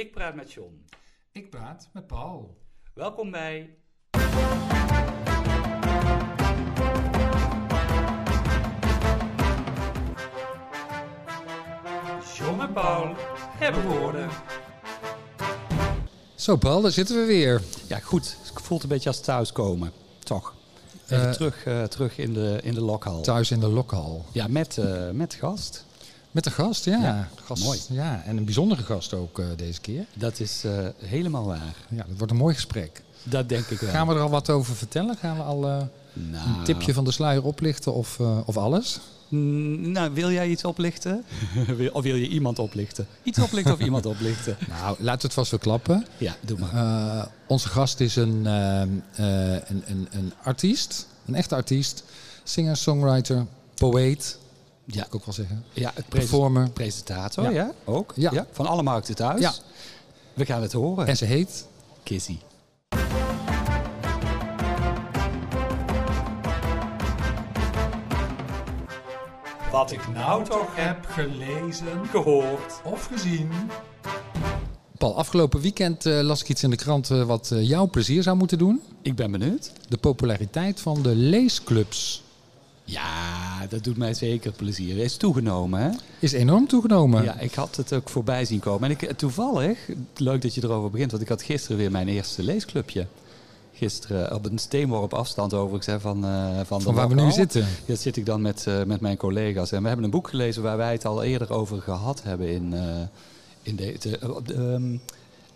Ik praat met John. Ik praat met Paul. Welkom bij. John en Paul hebben woorden. Zo Paul, daar zitten we weer. Ja, goed. Het voelt een beetje als thuiskomen. Toch? Even Eh, terug, eh, terug in de, in de lokhal. Thuis in de lokhal. Ja, met, eh, met gast. Met een gast, ja. Ja, gast, mooi. Ja, en een bijzondere gast ook eh, deze keer. Dat is eh, helemaal waar. Ja, dat wordt een mooi gesprek. Dat denk ik wel. Gaan we er al wat over vertellen? Gaan we al eh, nou, een tipje van de sluier oplichten of, of alles? Mm, Nou, wil jij iets oplichten? Of wil je iemand oplichten? Iets oplichten of iemand oplichten? Nou, laten we het vast wel klappen. Ja, doe maar. Onze gast is een, een, een, een artiest, een echte artiest. Singer, songwriter, poëet, ja, ik ook wel zeggen. ja, het Performer. presentator, Ja. ja. Ook? Ja. Van alle markten thuis. Ja. We gaan het horen. En ze heet... Kissy. Wat ik nou toch heb gelezen, gehoord of gezien. Paul, afgelopen weekend eh, las ik iets in de krant eh, wat eh, jouw plezier zou moeten doen. Ik ben benieuwd. De populariteit van de leesclubs Ja, dat doet mij zeker plezier. Is toegenomen, hè? is enorm toegenomen. Ja, ik had het ook voorbij zien komen. En ik, toevallig, leuk dat je erover begint, want ik had gisteren weer mijn eerste leesclubje. Gisteren op een steenworp afstand overigens hè, van, eh van, Van waar we nu zitten. Ja, zit ik dan met, eh, met mijn collega's. En we hebben een boek gelezen waar wij het al eerder over gehad hebben in, eh, in de...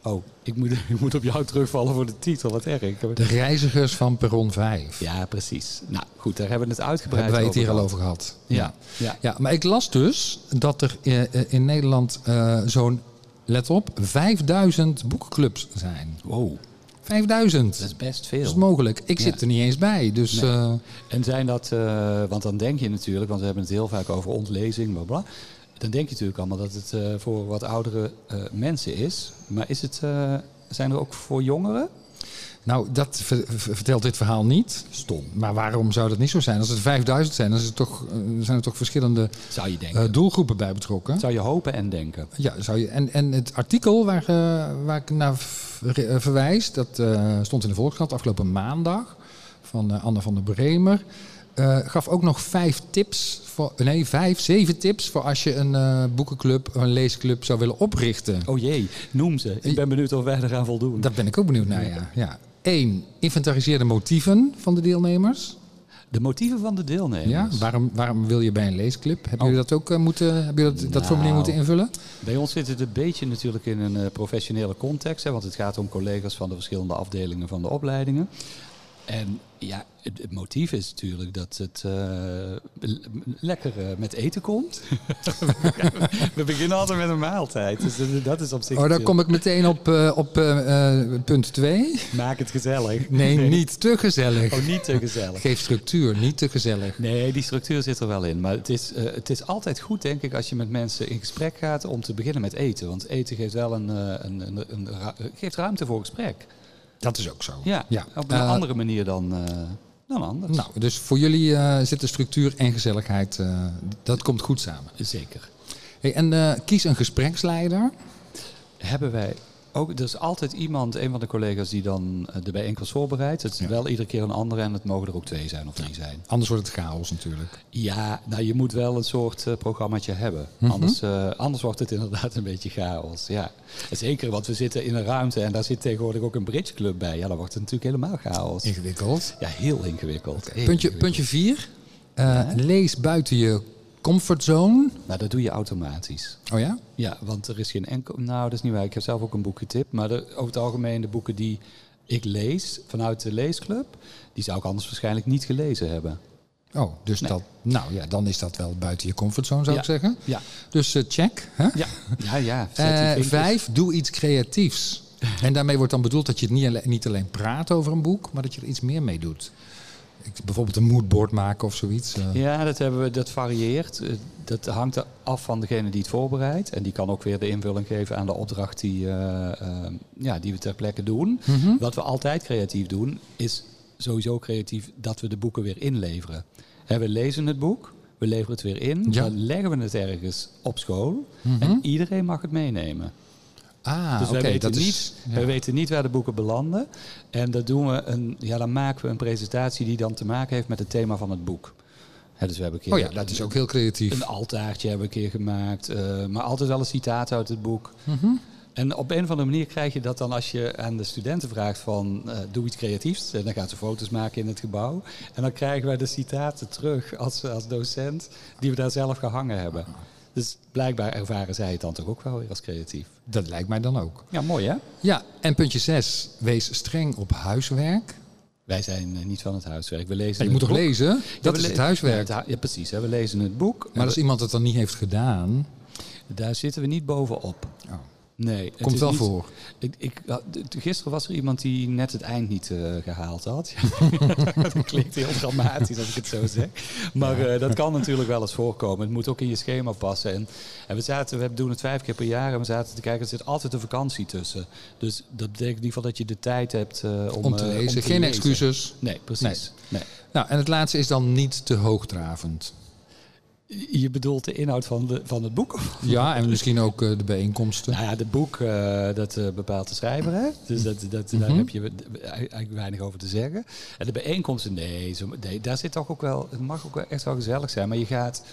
oh, ik moet, ik moet op jou terugvallen voor de titel, wat erg. De reizigers van Perron 5. Ja, precies. Nou goed, daar hebben we het uitgebreid hebben wij het hier al over gehad. Ja, ja. Ja, maar ik las dus dat er eh, eh, in Nederland eh, zo'n, let op, 5000 boekenclubs zijn. Wow, 5000. dat is best Dat veel. is mogelijk. Ik Ja. zit er niet eens bij. Dus Nee. En zijn dat, want dan denk je natuurlijk, want we hebben het heel vaak over ontlezing, bla bla. Dan denk je natuurlijk allemaal dat het eh, voor wat oudere eh, mensen is. Maar is het, eh, zijn er ook voor jongeren? nou, dat ver- ver- vertelt dit verhaal niet. Stom. Maar waarom zou dat niet zo zijn? Als het 5000 zijn, dan is het toch, zijn er toch verschillende Zou je denken. doelgroepen bij betrokken. Zou je hopen en denken. Ja, zou je, en, en het artikel waar, waar ik naar ver- verwijs, dat stond in de Volkskrant afgelopen maandag van Anne van der Bremer. gaf ook nog vijf tips, voor, nee, vijf, zeven tips voor als je een eh, boekenclub of een leesclub zou willen oprichten. Oh jee, noem ze. Ik ben benieuwd of wij eraan voldoen. Daar ben ik ook benieuwd naar, ja. ja. Eén, inventariseer de motieven van de deelnemers. De motieven van de deelnemers. Ja, waarom, waarom wil je bij een leesclub? Hebben Oh. jullie dat ook eh, moeten, hebben jullie dat, dat Nou. formulier moeten invullen? Bij ons zit het een beetje natuurlijk in een eh, professionele context. Hè, want het gaat om collega's van de verschillende afdelingen van de opleidingen. En ja, het, het motief is natuurlijk dat het eh, lekker eh, met eten komt. We beginnen altijd met een maaltijd. Dus dat- dat is op zich... Oh, daar kom ik meteen op, eh, op punt 2. Maak het gezellig. Nee, niet te gezellig. Oh, niet te gezellig. Geef structuur, niet te gezellig. Nee, die structuur zit er wel in. Maar het is, eh, het is altijd goed, denk ik, als je met mensen in gesprek gaat om te beginnen met eten. Want eten geeft wel een, eh, een, een, geeft ruimte voor gesprek. Dat is ook zo. Ja, Ja. op een Eh, andere manier dan, eh, dan anders. Nou, dus voor jullie eh, zitten structuur en gezelligheid, eh, dat komt goed samen. Zeker. Hey, en eh, kies een gespreksleider. Hebben wij ook, er is altijd iemand, een van de collega's, die dan eh, de bijeenkomst voorbereidt. Het is Ja. wel iedere keer een andere en het mogen er ook twee zijn of drie zijn. Anders wordt het chaos natuurlijk. Ja, nou je moet wel een soort uh, programmaatje hebben. Mhm. anders, uh, anders wordt het inderdaad een beetje chaos. Ja. Zeker, want we zitten in een ruimte en daar zit tegenwoordig ook een bridgeclub bij. Ja, dan wordt het natuurlijk helemaal chaos. Ingewikkeld. Ja, heel ingewikkeld. Puntje, ingewikkeld. puntje vier. Eh, Ja. Lees buiten je comfortzone. Maar dat doe je automatisch. Oh ja? Ja, want er is geen enkel... Nou, dat is niet waar. Ik heb zelf ook een boek getipt. Maar de, over het algemeen de boeken die ik lees vanuit de leesclub... die zou ik anders waarschijnlijk niet gelezen hebben. Oh, dus Nee. dat, nou ja, dan is dat wel buiten je comfortzone zou Ja. ik zeggen. Ja, Dus eh, check. Hè? ja, ja. ja. Eh, vijf, doe iets creatiefs. En daarmee wordt dan bedoeld dat je het niet alleen, niet alleen praat over een boek, maar dat je er iets meer mee doet. Bijvoorbeeld een moodboard maken of zoiets. eh. Ja, dat, hebben we, dat varieert. Eh, Dat hangt er af van degene die het voorbereidt. En die kan ook weer de invulling geven aan de opdracht die, eh, ja, die we ter plekke doen. Mhm. Wat we altijd creatief doen, is sowieso creatief dat we de boeken weer inleveren. We lezen het boek, we leveren het weer in, Ja. dan leggen we het ergens op school. Mhm. En iedereen mag het meenemen. Ah, dus wij, weten dat is- niet, ja. wij weten niet waar de boeken belanden. En dat doen we een, ja, dan maken we een presentatie die dan te maken heeft met het thema van het boek. Dus we hebben een keer Oh ja, dat is ook heel creatief. een altaartje hebben we een keer gemaakt. eh, maar altijd wel een citaat uit het boek. Mhm. En op een of andere manier krijg je dat dan als je aan de studenten vraagt van eh, doe iets creatiefs. En dan gaan ze foto's maken in het gebouw. En dan krijgen wij de citaten terug als, als docent die we daar zelf gehangen hebben. Dus blijkbaar ervaren zij het dan toch ook wel weer als creatief. Dat lijkt mij dan ook. Ja, mooi hè? Ja, en puntje 6. Wees streng op huiswerk. Wij zijn eh, niet van het huiswerk. We lezen Ja, je moet toch boek. lezen? Dat is le- het huiswerk. Ja, het hu- ja, precies. Hè. We lezen het boek. Maar als iemand het dan niet heeft gedaan... Daar zitten we niet bovenop. Oh, Nee, het komt wel niet- voor. Ik, ik, gisteren was er iemand die net het eind niet eh, gehaald had. dat klinkt heel dramatisch als ik het zo zeg. Maar eh, dat kan natuurlijk wel eens voorkomen. Het moet ook in je schema passen. En, en we, zaten, we doen het vijf keer per jaar en we zaten te kijken, er zit altijd een vakantie tussen. Dus dat betekent in ieder geval dat je de tijd hebt eh, om, Om te lezen. Geen excuses. Nee, precies. Nee. Nou, en het laatste is dan niet te hoogdravend. Je bedoelt de inhoud van, de, van het boek? Ja, en misschien ook eh, de bijeenkomsten. Nou ja, het boek eh, dat eh, bepaalt de schrijver. Hè? Dus dat, dat, daar Mhm. heb je eigenlijk weinig over te zeggen. En de bijeenkomsten, nee, zo, nee, daar zit toch ook wel. Het mag ook wel echt wel gezellig zijn. Maar je gaat,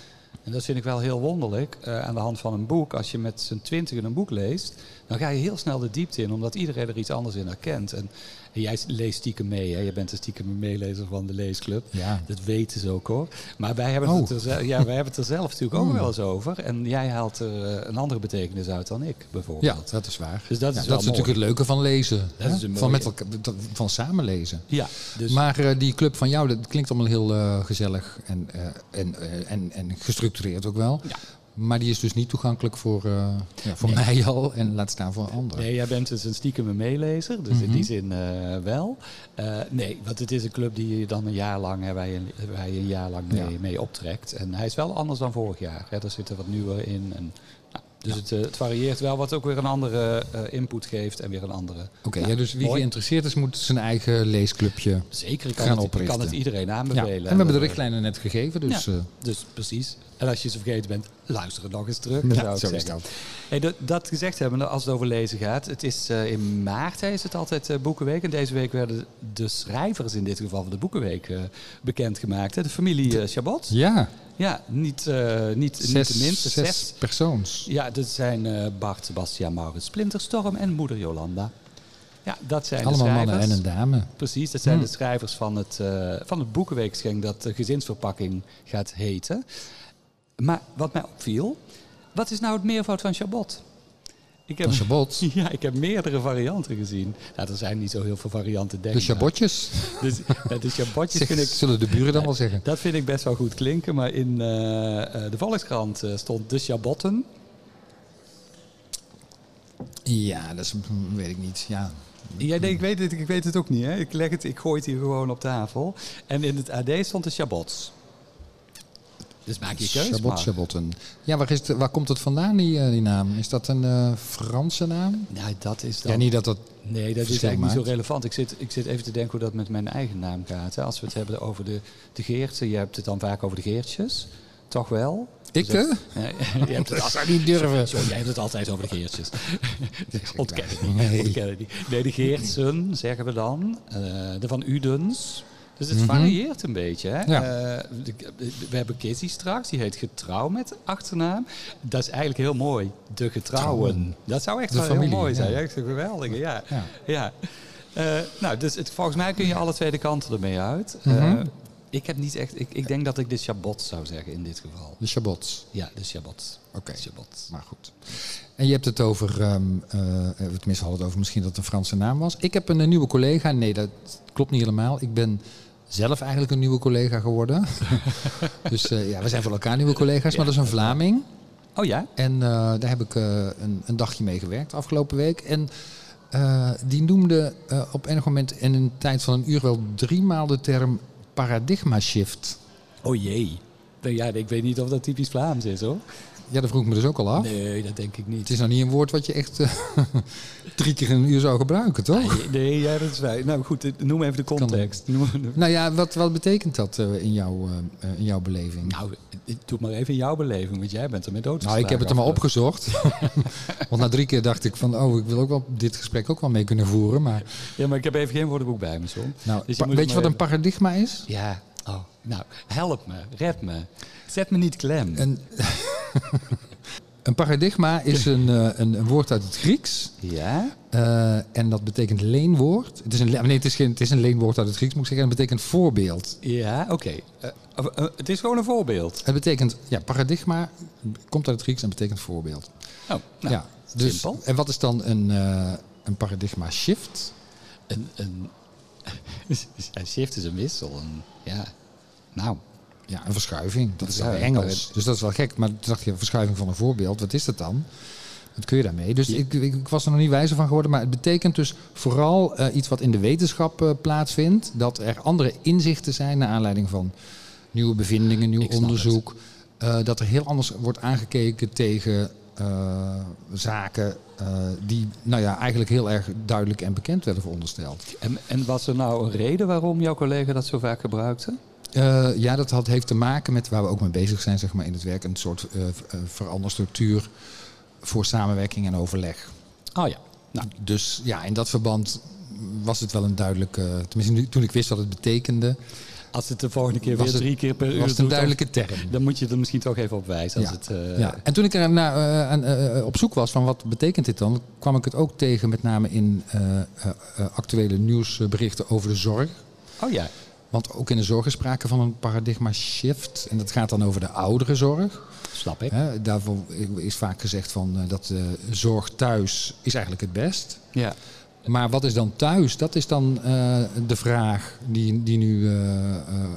en dat vind ik wel heel wonderlijk, eh, aan de hand van een boek. Als je met z'n twintigen een boek leest, dan ga je heel snel de diepte in, omdat iedereen er iets anders in herkent. En, en jij leest stiekem mee, hè? je bent een stiekem meelezer van de leesclub. Ja. Dat weten ze ook hoor. Maar wij hebben, Oh. het, er, ja, wij hebben het er zelf natuurlijk ook Hmm. wel eens over. En jij haalt er eh, een andere betekenis uit dan ik, Ja, bijvoorbeeld. dat is waar. Dus dat Ja, is dat is natuurlijk het leuke van lezen. Dat is een van, met elkaar, van samenlezen. Ja, dus Maar eh, die club van jou, dat klinkt allemaal heel eh, gezellig en, en, en, en gestructureerd ook wel. Ja. Maar die is dus niet toegankelijk voor, eh, ja, voor mij al en laat staan voor anderen. nee, jij bent dus een stiekeme meelezer. Dus in Mhm. die zin eh, wel. Eh, nee, want het is een club die je dan een jaar lang, hè, waar, je, waar je een jaar lang mee, Ja. mee optrekt. En hij is wel anders dan vorig jaar. Hè. Er zitten wat nieuwer in. En, nou, dus het, het varieert wel, wat ook weer een andere input geeft en weer een andere. Oké, dus wie mooi. geïnteresseerd is, moet zijn eigen leesclubje. Zeker, kan, Gaan het, ik kan het iedereen aanbevelen. En we hebben de richtlijnen net gegeven, dus... Ja. Dus precies. En als je ze vergeten bent, luister het nog eens terug. Ja, zou ik zo is zeggen. dat. Hey, dat, dat gezegd hebben, als het over lezen gaat. Het is eh, in maart is het altijd eh, Boekenweek. En deze week werden de schrijvers in dit geval van de Boekenweek eh, bekendgemaakt. Hè. De familie Chabot. ja, Ja, niet, eh, niet, niet zes, de minste. zes, Zes. persoons. Ja, dat zijn eh, Bart, Sebastian, Maurits, Splinterstorm en moeder Jolanda. Ja, dat zijn Allemaal de mannen schrijvers. en een dame. Precies, dat zijn Hmm. de schrijvers van het, eh, van het boekenweekgeschenk dat de gezinsverpakking gaat heten. Maar wat mij opviel, wat is nou het meervoud van Chabot? Ik heb, Chabot. ja, ik heb meerdere varianten gezien. Nou, er zijn niet zo heel veel varianten, denk De ik. Dus, de Chabotjes Zeg, vind ik, Zullen de buren dan wel zeggen. dat vind ik best wel goed klinken. Maar in eh, eh, de Volkskrant eh, stond de Chabotten. Ja, dat is, hm, weet ik niet. Ja. Jij denkt, ik weet, het, ik weet het ook niet, hè? Ik, leg het, ik gooi het hier gewoon op tafel. En in het AD stond de Chabots. Dus maak je Chabot. Chabotten. Ja, waar, is waar komt het vandaan, die, eh, die naam? Is dat een eh, Franse naam? Nou, dat is dan... Ja, niet dat dat... nee, dat is eigenlijk niet zo relevant. Ik zit, ik zit even te denken hoe dat met mijn eigen naam gaat. Hè. Als we het hebben over de, de Geertsen, je hebt het dan vaak over de Geertjes. Toch wel? Ik, Dus hè? Eh, je hebt het niet durven. Jij hebt het altijd over de Geertjes. Ontken het Nee. niet. Ontken het niet. Nee, de Geertsen zeggen we dan. De Van Udens. Dus het Mhm. varieert een beetje. Hè? Ja. Eh, de- we hebben Kizzy straks, die heet Getrouw met achternaam. Dat is eigenlijk heel mooi. De Getrouwen. Trouwen. Dat zou echt wel familie, heel mooi zijn. ja. Echt een geweldige, ja. Ja. ja. Eh, nou, dus het, volgens mij kun je alle twee de kanten ermee uit. Mhm. Eh, ik heb niet echt... Ik, ik denk dat ik de Chabot zou zeggen in dit geval. De Chabots. Ja, de Chabot. Oké. Maar goed. En je hebt het over, ehm eh, tenminste hadden het over misschien dat het een Franse naam was. Ik heb een, nieuwe collega. Nee, dat klopt niet helemaal. Ik ben zelf eigenlijk een nieuwe collega geworden. dus eh, ja, we zijn voor elkaar nieuwe collega's. Maar dat is een Vlaming. Oh ja? En eh, daar heb ik eh, een, een dagje mee gewerkt afgelopen week. En die noemde op enig moment in een tijd van een uur wel driemaal de term paradigma shift. Oh jee. Ja, ik weet niet of dat typisch Vlaams is hoor. Ja, dat vroeg ik me dus ook al af. Nee, dat denk ik niet. Het is nou niet een woord wat je echt eh, drie keer in een uur zou gebruiken, toch? Nee, nee, ja, dat is waar. Nou goed, eh, noem even de context. Noem, Nou ja, wat, wat betekent dat eh, in, jouw, in jouw beleving? nou, doe maar even in jouw beleving, want jij bent er met dood. Nou, ik heb het er maar opgezocht. Want na drie keer dacht ik van, oh, ik wil ook wel dit gesprek ook wel mee kunnen voeren. Maar Ja, maar ik heb even geen woordenboek bij me, Son. nou, Dus je weet je wat een paradigma is? Ja, oh, nou, help me, red me. Zet me niet klem. Een, een paradigma is een, eh, een, een woord uit het Grieks. Ja? eh, en dat betekent leenwoord. Het is, een, nee, het, is geen, het is een leenwoord uit het Grieks, moet ik zeggen. En het betekent voorbeeld. Ja, oké. Eh, het is gewoon een voorbeeld. Het betekent, ja, paradigma komt uit het Grieks en betekent voorbeeld. Oh, nou, ja, dus, simpel. En wat is dan een, een paradigma shift? Een, een, shift is een wissel. Een, ja, nou, Ja, een verschuiving. Dat is dan. Engels. Dus dat is wel gek. Maar toen dacht je, verschuiving van een voorbeeld. Wat is dat dan? Wat kun je daarmee? Dus ik, ik, ik was er nog niet wijzer van geworden. Maar het betekent dus vooral eh, iets wat in de wetenschap eh, plaatsvindt. Dat er andere inzichten zijn naar aanleiding van nieuwe bevindingen, nieuw Ik onderzoek. Eh, dat er heel anders wordt aangekeken tegen eh, zaken eh, die nou ja, eigenlijk heel erg duidelijk en bekend werden verondersteld. en, en was er nou een reden waarom jouw collega dat zo vaak gebruikte? Eh, ja, dat had, heeft te maken met waar we ook mee bezig zijn zeg maar, in het werk. Een soort eh eh, veranderstructuur voor samenwerking en overleg. Oh ja. Nou, Dus ja, in dat verband was het wel een duidelijke... Tenminste, toen ik wist wat het betekende, als het de volgende keer Was weer het- drie keer per uur was het een duidelijke term. dan, moet je er misschien toch even op wijzen. Als Ja. het, Ja. En toen ik er op zoek was van wat betekent dit dan, kwam ik het ook tegen met name in actuele nieuwsberichten over de zorg. Oh ja. Want ook in de zorg is sprake van een paradigma shift. En dat gaat dan over de ouderenzorg. Snap ik. Hè, daarvoor is vaak gezegd van, eh, dat de zorg thuis is eigenlijk het best. Ja. Maar wat is dan thuis? Dat is dan eh, de vraag die, die nu eh, eh,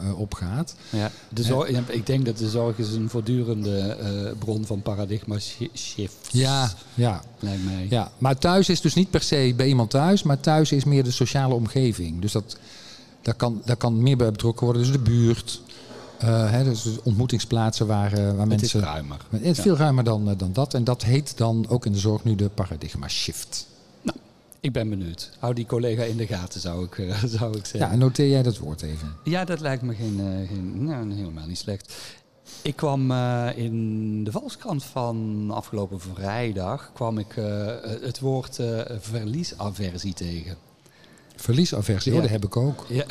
eh, opgaat. Ja, de zorg, ik denk dat de zorg is een voortdurende eh, bron van paradigma shi- shifts. Ja, ja, Lijkt mij. ja. Maar thuis is dus niet per se bij iemand thuis, maar thuis is meer de sociale omgeving. Dus dat, daar, kan, daar kan meer bij betrokken worden. Dus de buurt, eh, hè, dus ontmoetingsplaatsen waar, eh, waar het is mensen... ruimer. Het is veel ruimer dan, eh, dan dat. En dat heet dan ook in de zorg nu de paradigma shift. Ik ben benieuwd. Hou die collega in de gaten, zou ik, zou ik Ja, zeggen. en noteer jij dat woord even. Ja, dat lijkt me geen, geen, nou, helemaal niet slecht. Ik kwam in de Volkskrant van afgelopen vrijdag kwam ik het woord verliesaversie tegen. Verliesaversie, Ja. oh, dat heb ik ook. Ja.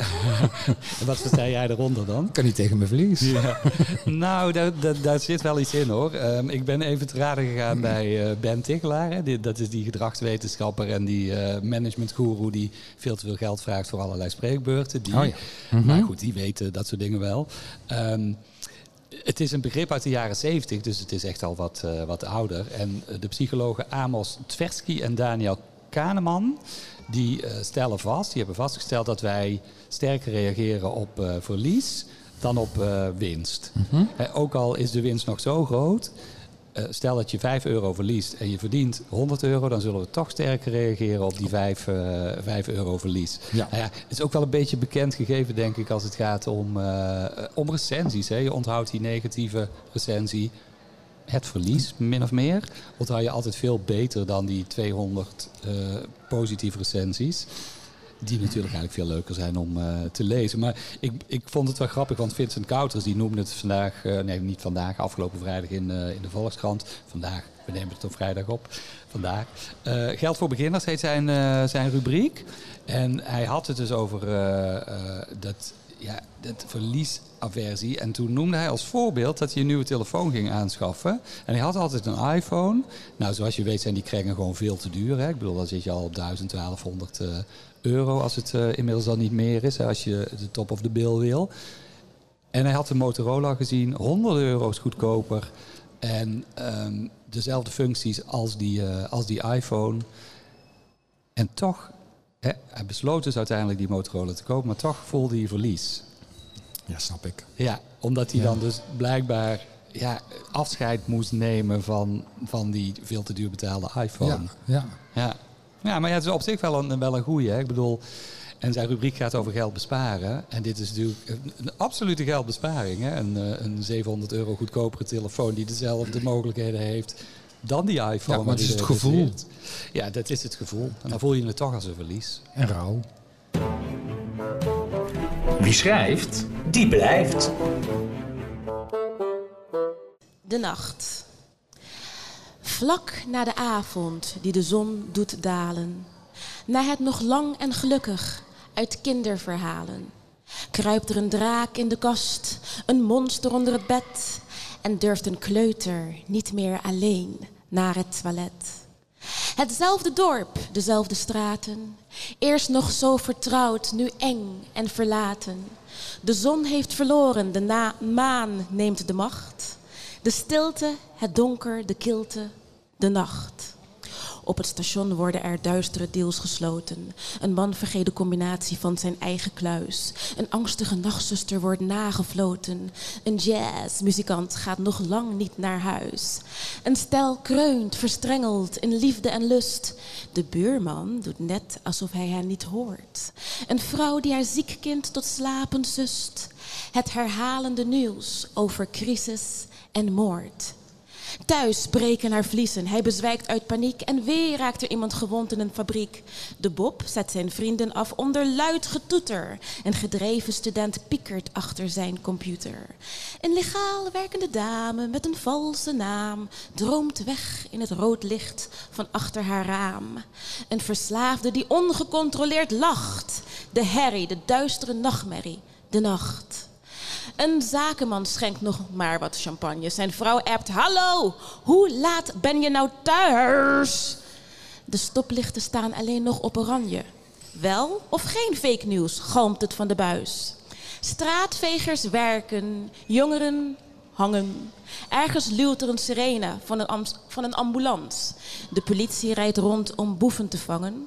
en wat vertel jij eronder dan? Ik kan niet tegen mijn verlies. Ja. nou, daar, daar, daar zit wel iets in hoor. Ehm, ik ben even te raden gegaan bij eh, Ben Tichelaar. Hè. Die- dat is die gedragswetenschapper en die eh managementgoeroe die veel te veel geld vraagt voor allerlei spreekbeurten. Die, Oh ja. Mhm. Maar goed, die weten dat soort dingen wel. Ehm, het is een begrip uit de jaren 70, dus het is echt al wat, eh, wat ouder. En de psychologen Amos Tversky en Daniel Kahneman, die eh, stellen vast, die hebben vastgesteld dat wij sterker reageren op eh, verlies dan op eh, winst. Mhm. Ook al is de winst nog zo groot, stel dat je 5 euro verliest en je verdient 100 euro, dan zullen we toch sterker reageren op die 5, eh 5 euro verlies. Ja. Nou ja, het is ook wel een beetje bekend gegeven, denk ik, als het gaat om, om recensies. Hè. Je onthoudt die negatieve recensie. Het verlies, min of meer, onthoud je altijd veel beter dan die 200 eh, positieve recensies. Die natuurlijk eigenlijk veel leuker zijn om eh, te lezen. Maar ik, ik vond het wel grappig, want Vincent Kouters die noemde het vandaag, eh, nee niet vandaag, afgelopen vrijdag in, in de Volkskrant. Vandaag, we nemen het op vrijdag op, vandaag. Geld voor beginners heet zijn, zijn rubriek. En hij had het dus over dat, ja, dat verliesaversie. En toen noemde hij als voorbeeld dat hij een nieuwe telefoon ging aanschaffen. En hij had altijd een iPhone. Nou, zoals je weet zijn die kringen gewoon veel te duur. Hè? Ik bedoel, dan zit je al op 1000, 1200 eh, euro als het eh, inmiddels al niet meer is. Hè? Als je de top of the bill wil. En hij had de Motorola gezien, 100 euro's goedkoper. En ehm, dezelfde functies als die, eh, als die iPhone. En toch, hij besloot dus uiteindelijk die Motorola te kopen, maar toch voelde hij verlies. Ja, snap ik. Ja, omdat hij Ja. dan dus blijkbaar ja, afscheid moest nemen van, van die veel te duur betaalde iPhone. Ja, ja. Ja. ja, maar ja, het is op zich wel een, wel een goeie. Hè? Ik bedoel, En zijn rubriek gaat over geld besparen. En dit is natuurlijk een, een absolute geldbesparing. Hè? Een, eh, een 700 euro goedkopere telefoon die dezelfde mogelijkheden heeft dan die iPhone. Ja, maar het is het gevoel. Ja, dat is het gevoel. En dan voel je het toch als een verlies. En rouw. Wie schrijft, die blijft. De nacht. Vlak na de avond die de zon doet dalen, na het nog lang en gelukkig uit kinderverhalen, kruipt er een draak in de kast, een monster onder het bed en durft een kleuter niet meer alleen naar het toilet. Hetzelfde dorp, dezelfde straten. Eerst nog zo vertrouwd, nu eng en verlaten. De zon heeft verloren, de maan neemt de macht. De stilte, het donker, de kilte, de nacht. Op het station worden er duistere deals gesloten. Een man vergeet de combinatie van zijn eigen kluis. Een angstige nachtzuster wordt nagefloten. Een jazzmuzikant gaat nog lang niet naar huis. Een stel kreunt, verstrengeld in liefde en lust. De buurman doet net alsof hij hen niet hoort. Een vrouw die haar ziek kind tot slapen zust. Het herhalende nieuws over crisis en moord. Thuis breken haar vliezen. Hij bezwijkt uit paniek en weer raakt er iemand gewond in een fabriek. De Bob zet zijn vrienden af onder luid getoeter. Een gedreven student piekert achter zijn computer. Een legaal werkende dame met een valse naam droomt weg in het rood licht van achter haar raam. Een verslaafde die ongecontroleerd lacht. De herrie, de duistere nachtmerrie, de nacht. Een zakenman schenkt nog maar wat champagne. Zijn vrouw appt: Hallo, hoe laat ben je nou thuis? De stoplichten staan alleen nog op oranje. Wel of geen fake news, galmt het van de buis. Straatvegers werken, jongeren hangen. Ergens luwt er een sirene van een, van een ambulance. De politie rijdt rond om boeven te vangen.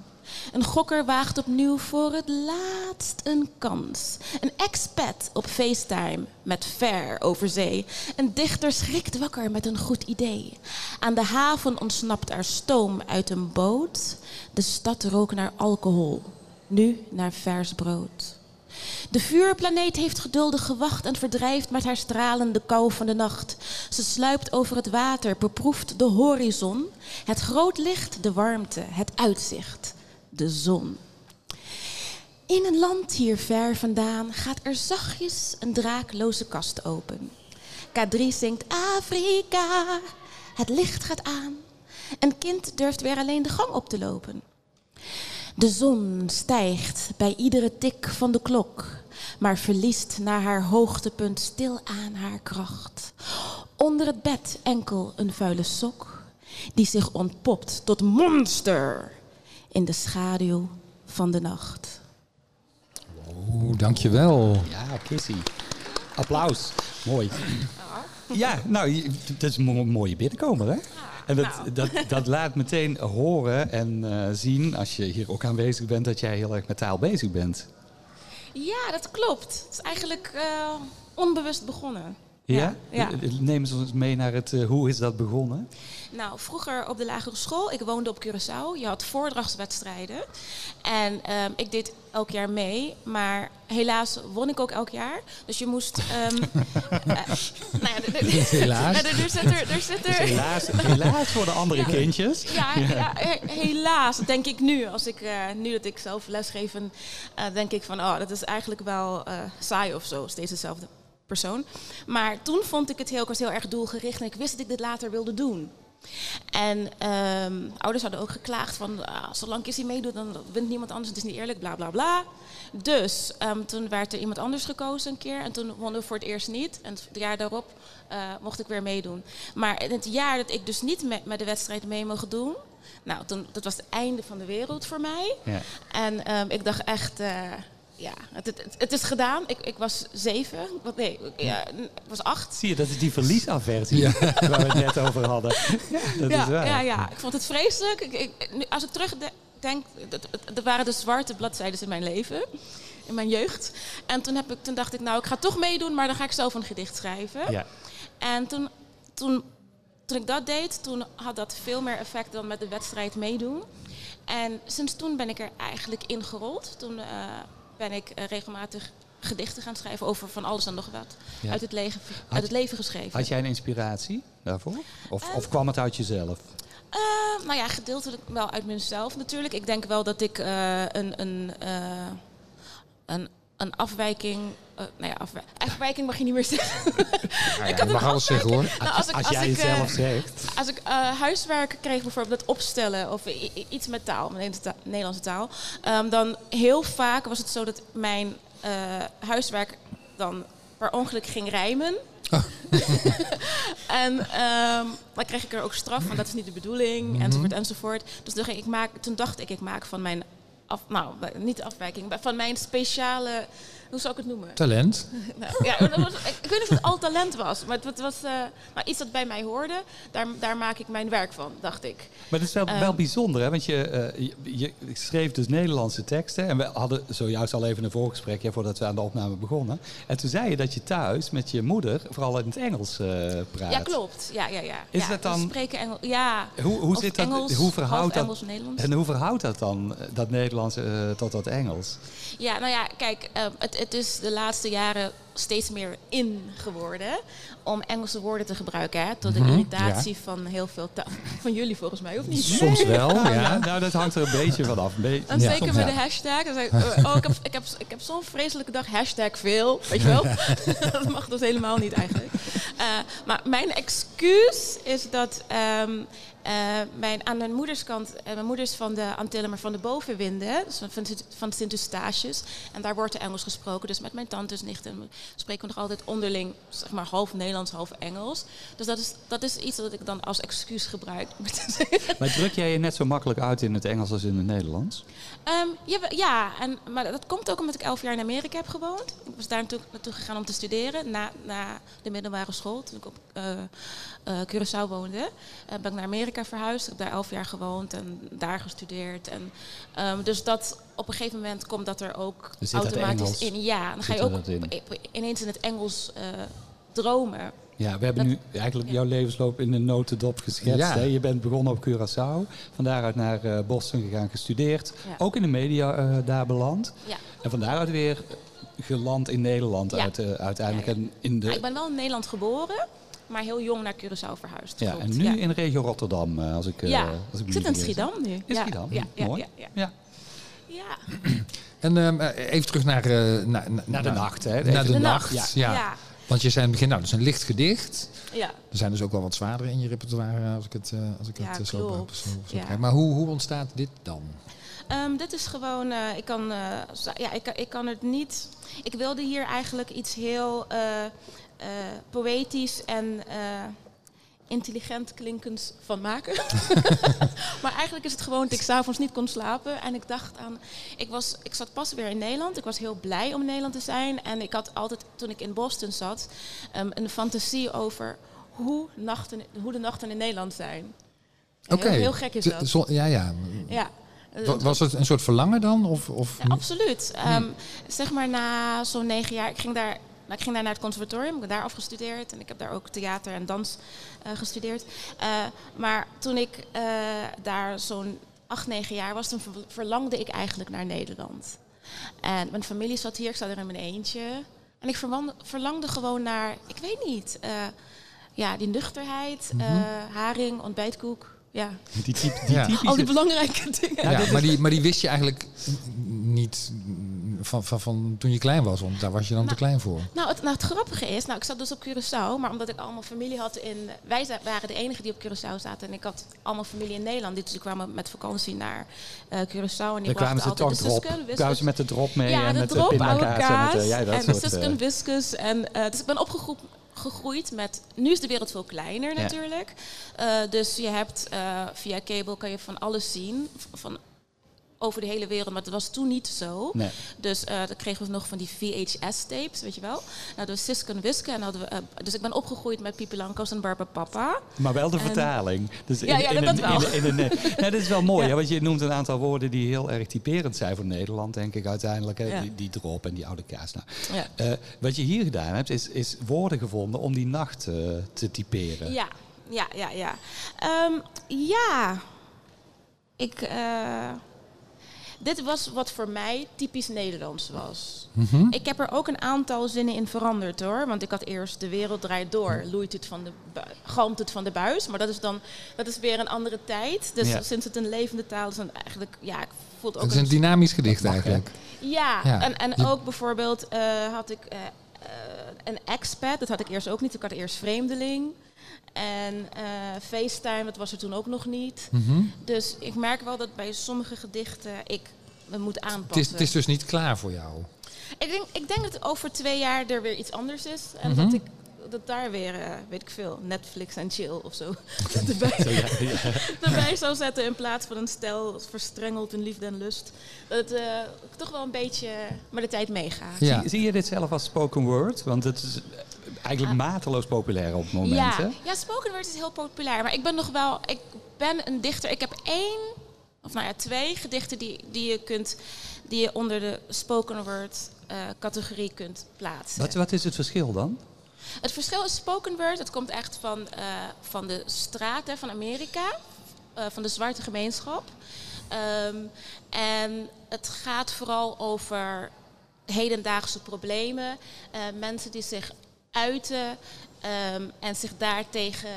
Een gokker waagt opnieuw voor het laatst een kans. Een expat op FaceTime met ver over zee. Een dichter schrikt wakker met een goed idee. Aan de haven ontsnapt er stoom uit een boot. De stad rook naar alcohol, nu naar vers brood. De vuurplaneet heeft geduldig gewacht en verdrijft met haar stralende kou van de nacht. Ze sluipt over het water, beproeft de horizon, het groot licht, de warmte, het uitzicht, de zon. In een land hier ver vandaan gaat er zachtjes een draakloze kast open. K3 zingt Afrika, het licht gaat aan. Een kind durft weer alleen de gang op te lopen. De zon stijgt bij iedere tik van de klok, maar verliest naar haar hoogtepunt stilaan haar kracht. Onder het bed enkel een vuile sok, die zich ontpopt tot monster in de schaduw van de nacht. Oeh, dankjewel. Ja, Kissy. Applaus. Mooi. Ja, nou, dat is een mo- mooie binnenkomer, hè? En dat, dat, dat laat meteen horen en eh, zien, als je hier ook aanwezig bent, dat jij heel erg met taal bezig bent. Ja, dat klopt. Het is eigenlijk eh, onbewust begonnen. Ja? ja. Neem ze ons mee naar het, eh, hoe is dat begonnen? Nou, vroeger op de lagere school, ik woonde op Curaçao. Je had voordrachtswedstrijden. En ehm, ik deed elk jaar mee. Maar helaas won ik ook elk jaar. Dus je moest... ehm, eh, nou ja, Helaas. Ja, er, er zit er... Er zit er Helaas, helaas voor de andere kindjes. ja, ja, he- helaas, denk ik nu. Als ik, eh, nu dat ik zelf lesgeef, en, eh, denk ik van, oh, dat is eigenlijk wel eh, saai of zo. Steeds dezelfde persoon. Maar toen vond ik het heel, ik was heel erg doelgericht en ik wist dat ik dit later wilde doen. En ehm, ouders hadden ook geklaagd van, ah, zolang Kissy meedoet, dan wint niemand anders, het is niet eerlijk, bla bla bla. Dus ehm, toen werd er iemand anders gekozen een keer en toen wonnen we voor het eerst niet. En het jaar daarop eh, mocht ik weer meedoen. Maar in het jaar dat ik dus niet met, met de wedstrijd mee mocht doen, nou, toen, dat was het einde van de wereld voor mij. Ja. En ehm, ik dacht echt, eh, ja, het, het, het is gedaan. Ik, ik was zeven, wat, nee, ik- ja, ik was acht. Zie je, dat is die verliesaversie waar we het net over hadden. Ja, dat ja, is waar. ja, ja, ik vond het vreselijk. Ik, ik, nu, als ik terugdenk, dat- dat- dat waren de zwarte bladzijden in mijn leven, in mijn jeugd. En toen, heb ik, toen dacht ik, nou, ik ga toch meedoen, maar dan ga ik zelf een gedicht schrijven. Ja. En toen, toen, toen ik dat deed, toen had dat veel meer effect dan met de wedstrijd meedoen. En sinds toen ben ik er eigenlijk ingerold. Toen eh, ben ik eh, regelmatig gedichten gaan schrijven over van alles en nog wat. Ja. Uit, het leven, uit het leven geschreven. Had jij een inspiratie daarvoor? Of, of kwam het uit jezelf? Eh, nou ja, gedeeltelijk wel uit mezelf natuurlijk. Ik denk wel dat ik eh, een, een, eh, een, een afwijking. eh, nou ja, afwij- afwijking mag je niet meer zeggen. Ja, je mag alles zeggen hoor. Nou, als ik, Als als jij ik, het eh, zelf zegt. Als ik eh, huiswerk kreeg, bijvoorbeeld het opstellen of iets met taal, met de Nederlandse taal, ehm, dan heel vaak was het zo dat mijn huiswerk dan per ongeluk ging rijmen. Oh. en ehm, dan kreeg ik er ook straf van, dat is niet de bedoeling, Mhm. enzovoort, enzovoort. Dus toen, ik maak, toen dacht ik, ik maak van mijn, af, nou, niet afwijking, maar van mijn speciale, hoe zou ik het noemen? Talent. Nou, ja, was, ik, ik weet niet of het al talent was, maar het, het was eh, nou, iets dat bij mij hoorde. Daar, daar maak ik mijn werk van, dacht ik. Maar het is wel, Ehm. wel bijzonder, hè? want je, eh, je, je schreef dus Nederlandse teksten. En we hadden zojuist al even een voorgesprek ja, voordat we aan de opname begonnen. En toen zei je dat je thuis met je moeder vooral in het Engels eh, praat. Ja, klopt. Ja, ja, ja. Is ja, dat dan- we spreken Engels. Ja. Hoe, hoe Of zit dat? Engels, hoe verhoudt dat? Engels, Nederlands. En hoe verhoudt dat dan, dat Nederlands tot dat Engels? Ja, nou ja, kijk, eh, het, het is de laatste jaren steeds meer in geworden om Engelse woorden te gebruiken. Hè, tot de Mhm, irritatie van heel veel ta- van jullie volgens mij, of niet? Soms wel, Nou, ja. nou, dat hangt er een beetje van af. Een beetje- En Ja, zeker met ja. de hashtag. Dan ik, oh, ik heb, ik heb, ik heb zo'n vreselijke dag. Hashtag veel. Weet je wel? dat mag dus helemaal niet eigenlijk. Eh, maar mijn excuus is dat ehm, eh, mijn, aan mijn moeders kant... eh, mijn moeder is van de Antillen, maar van de bovenwinden. Dus van, van Sint Eustatius. En daar wordt er Engels gesproken. Dus met mijn tantes, nichten spreken we nog altijd onderling... zeg maar half Nederlands, half Engels. Dus dat is, dat is iets dat ik dan als excuus gebruik. Maar druk jij je net zo makkelijk uit in het Engels als in het Nederlands? Ehm, ja, ja en, maar dat komt ook omdat ik elf jaar in Amerika heb gewoond. Ik was daar naartoe, naartoe gegaan om te studeren na, na de middelbare school. Toen ik op eh, Curaçao woonde, eh, ben ik naar Amerika verhuisd. Ik heb daar elf jaar gewoond en daar gestudeerd. En, ehm, dus dat op een gegeven moment komt dat er ook automatisch in. Ja, dan ga je ook in? ineens in het Engels dromen. Ja, we hebben Dat- nu eigenlijk jouw levensloop in een notendop geschetst. Ja. Hè? Je bent begonnen op Curaçao, van daaruit naar eh, Boston gegaan, gestudeerd. Ja. Ook in de media eh, daar beland. Ja. En van daaruit weer geland in Nederland Ja. uit, eh, uiteindelijk. Ja, ja. En, in Nou, ik de, ben wel in Nederland geboren, maar heel jong naar Curaçao verhuisd. ja, en nu ja. in de regio Rotterdam, eh, als ik, eh, ja, als ik, ik me zit in niet vergis. Schiedam nu. In ja, Schiedam, Ja, ja, mooi. ja, ja. Ja. Ja. En ehm, eh, even terug naar, eh, naar, Naar de nacht, hè? Naar de, De nacht, nacht, ja. ja. Want je zei in het begin, nou, dat is een licht gedicht. ja. Er zijn dus ook wel wat zwaardere in je repertoire, als ik het, eh, als ik Ja, het eh, zo, klopt. zo, zo Ja. begrijp. Maar hoe, hoe ontstaat dit dan? Ehm, dit is gewoon, eh, ik kan, eh, ja, ik, ik kan het niet. Ik wilde hier eigenlijk iets heel eh, eh, poëtisch en eh, intelligent klinkends van maken. maar eigenlijk is het gewoon dat ik s'avonds niet kon slapen. En ik dacht aan, ik, was, ik zat pas weer in Nederland. Ik was heel blij om in Nederland te zijn. En ik had altijd, toen ik in Boston zat, ehm, een fantasie over hoe, nachten, hoe de nachten in Nederland zijn. Oké. Heel, heel gek is dat. zo- ja, ja. Ja. Wa- Was het een soort verlangen dan? Of, of Ja, absoluut. Ehm, zeg maar na zo'n negen jaar, ik ging daar, nou, ik ging daar naar het conservatorium, ik heb daar afgestudeerd en ik heb daar ook theater en dans eh, gestudeerd. Eh, maar toen ik eh, daar zo'n acht, negen jaar was, toen ver- verlangde ik eigenlijk naar Nederland. En mijn familie zat hier, ik zat er in mijn eentje. En ik verlangde gewoon naar, ik weet niet, eh, ja, die nuchterheid, eh, haring, ontbijtkoek. Ja, Die, typ, die Ja. typische... al die belangrijke dingen. Ja, maar, die, maar die wist je eigenlijk niet van, van, van toen je klein was, want daar was je dan te Nou, klein voor. Nou het, nou, het grappige is, nou, ik zat dus op Curaçao, maar omdat ik allemaal familie had in... Wij waren de enige die op Curaçao zaten en ik had allemaal familie in Nederland. Dus die kwamen met vakantie naar eh Curaçao en die kwamen brachten ze toch drop. Kwamen ze met de drop mee Ja, en de met drop, de oude pindakaas. kaas en, met, ja, dat en soort, eh, en Whiskus. En, eh, dus ik ben opgegroeid gegroeid met... Nu is de wereld veel kleiner Ja. natuurlijk. Eh, dus je hebt eh, via cable kan je van alles zien. Van over de hele wereld, maar dat was toen niet zo. Nee. Dus eh dan kregen we nog van die VHS-tapes, weet je wel. Nou, dus Siske en Wiske. En hadden we, eh, dus ik ben opgegroeid met Pipi Langkous en Barbara Papa. Maar wel de En- vertaling. Dus Ja, ja, dat een- wel. in- in een- dat is wel mooi, Ja. hè, want je noemt een aantal woorden die heel erg typerend zijn voor Nederland, denk ik uiteindelijk. Hè? Ja. Die, die drop en die oude kaas. Nou, Ja. eh, wat je hier gedaan hebt, is, is woorden gevonden om die nacht te typeren. Ja, ja, ja, ja. Ehm, ja. ik, dit was wat voor mij typisch Nederlands was. Mhm. Ik heb er ook een aantal zinnen in veranderd hoor. Want ik had eerst de wereld draait door, loeit het van de galmt het van de buis. Maar dat is dan dat is weer een andere tijd. Dus Ja. sinds het een levende taal is, dan eigenlijk ja, ik voel het ook Het is een dynamisch gedicht eigenlijk. ja, Ja. en, en Je- ook bijvoorbeeld eh, had ik eh, eh, een expat, dat had ik eerst ook niet. Ik had eerst vreemdeling. En eh, FaceTime, dat was er toen ook nog niet. Mhm. Dus ik merk wel dat bij sommige gedichten ik me moet aanpassen. is, het is dus niet klaar voor jou. ik, denk, ik denk dat over twee jaar er weer iets anders is. En Mhm. dat ik dat daar weer, eh, weet ik veel, Netflix en chill of zo erbij, Zo, ja, ja. erbij zou zetten in plaats van een stel verstrengeld in liefde en lust. Dat het eh, toch wel een beetje met de tijd meegaat. Ja. Zie, zie je dit zelf als spoken word? Want het is eigenlijk mateloos populair op het moment. Ah. Ja, hè? ja, spoken word is heel populair. Maar ik ben nog wel, ik ben een dichter. Ik heb één, of nou ja, twee gedichten die, die je kunt, die je onder de spoken word eh, categorie kunt plaatsen. Wat, wat is het verschil dan? Het verschil is spoken word, het komt echt van, eh, van de straten van Amerika, eh, van de zwarte gemeenschap. Ehm, en het gaat vooral over hedendaagse problemen, eh, mensen die zich uiten ehm, en zich daartegen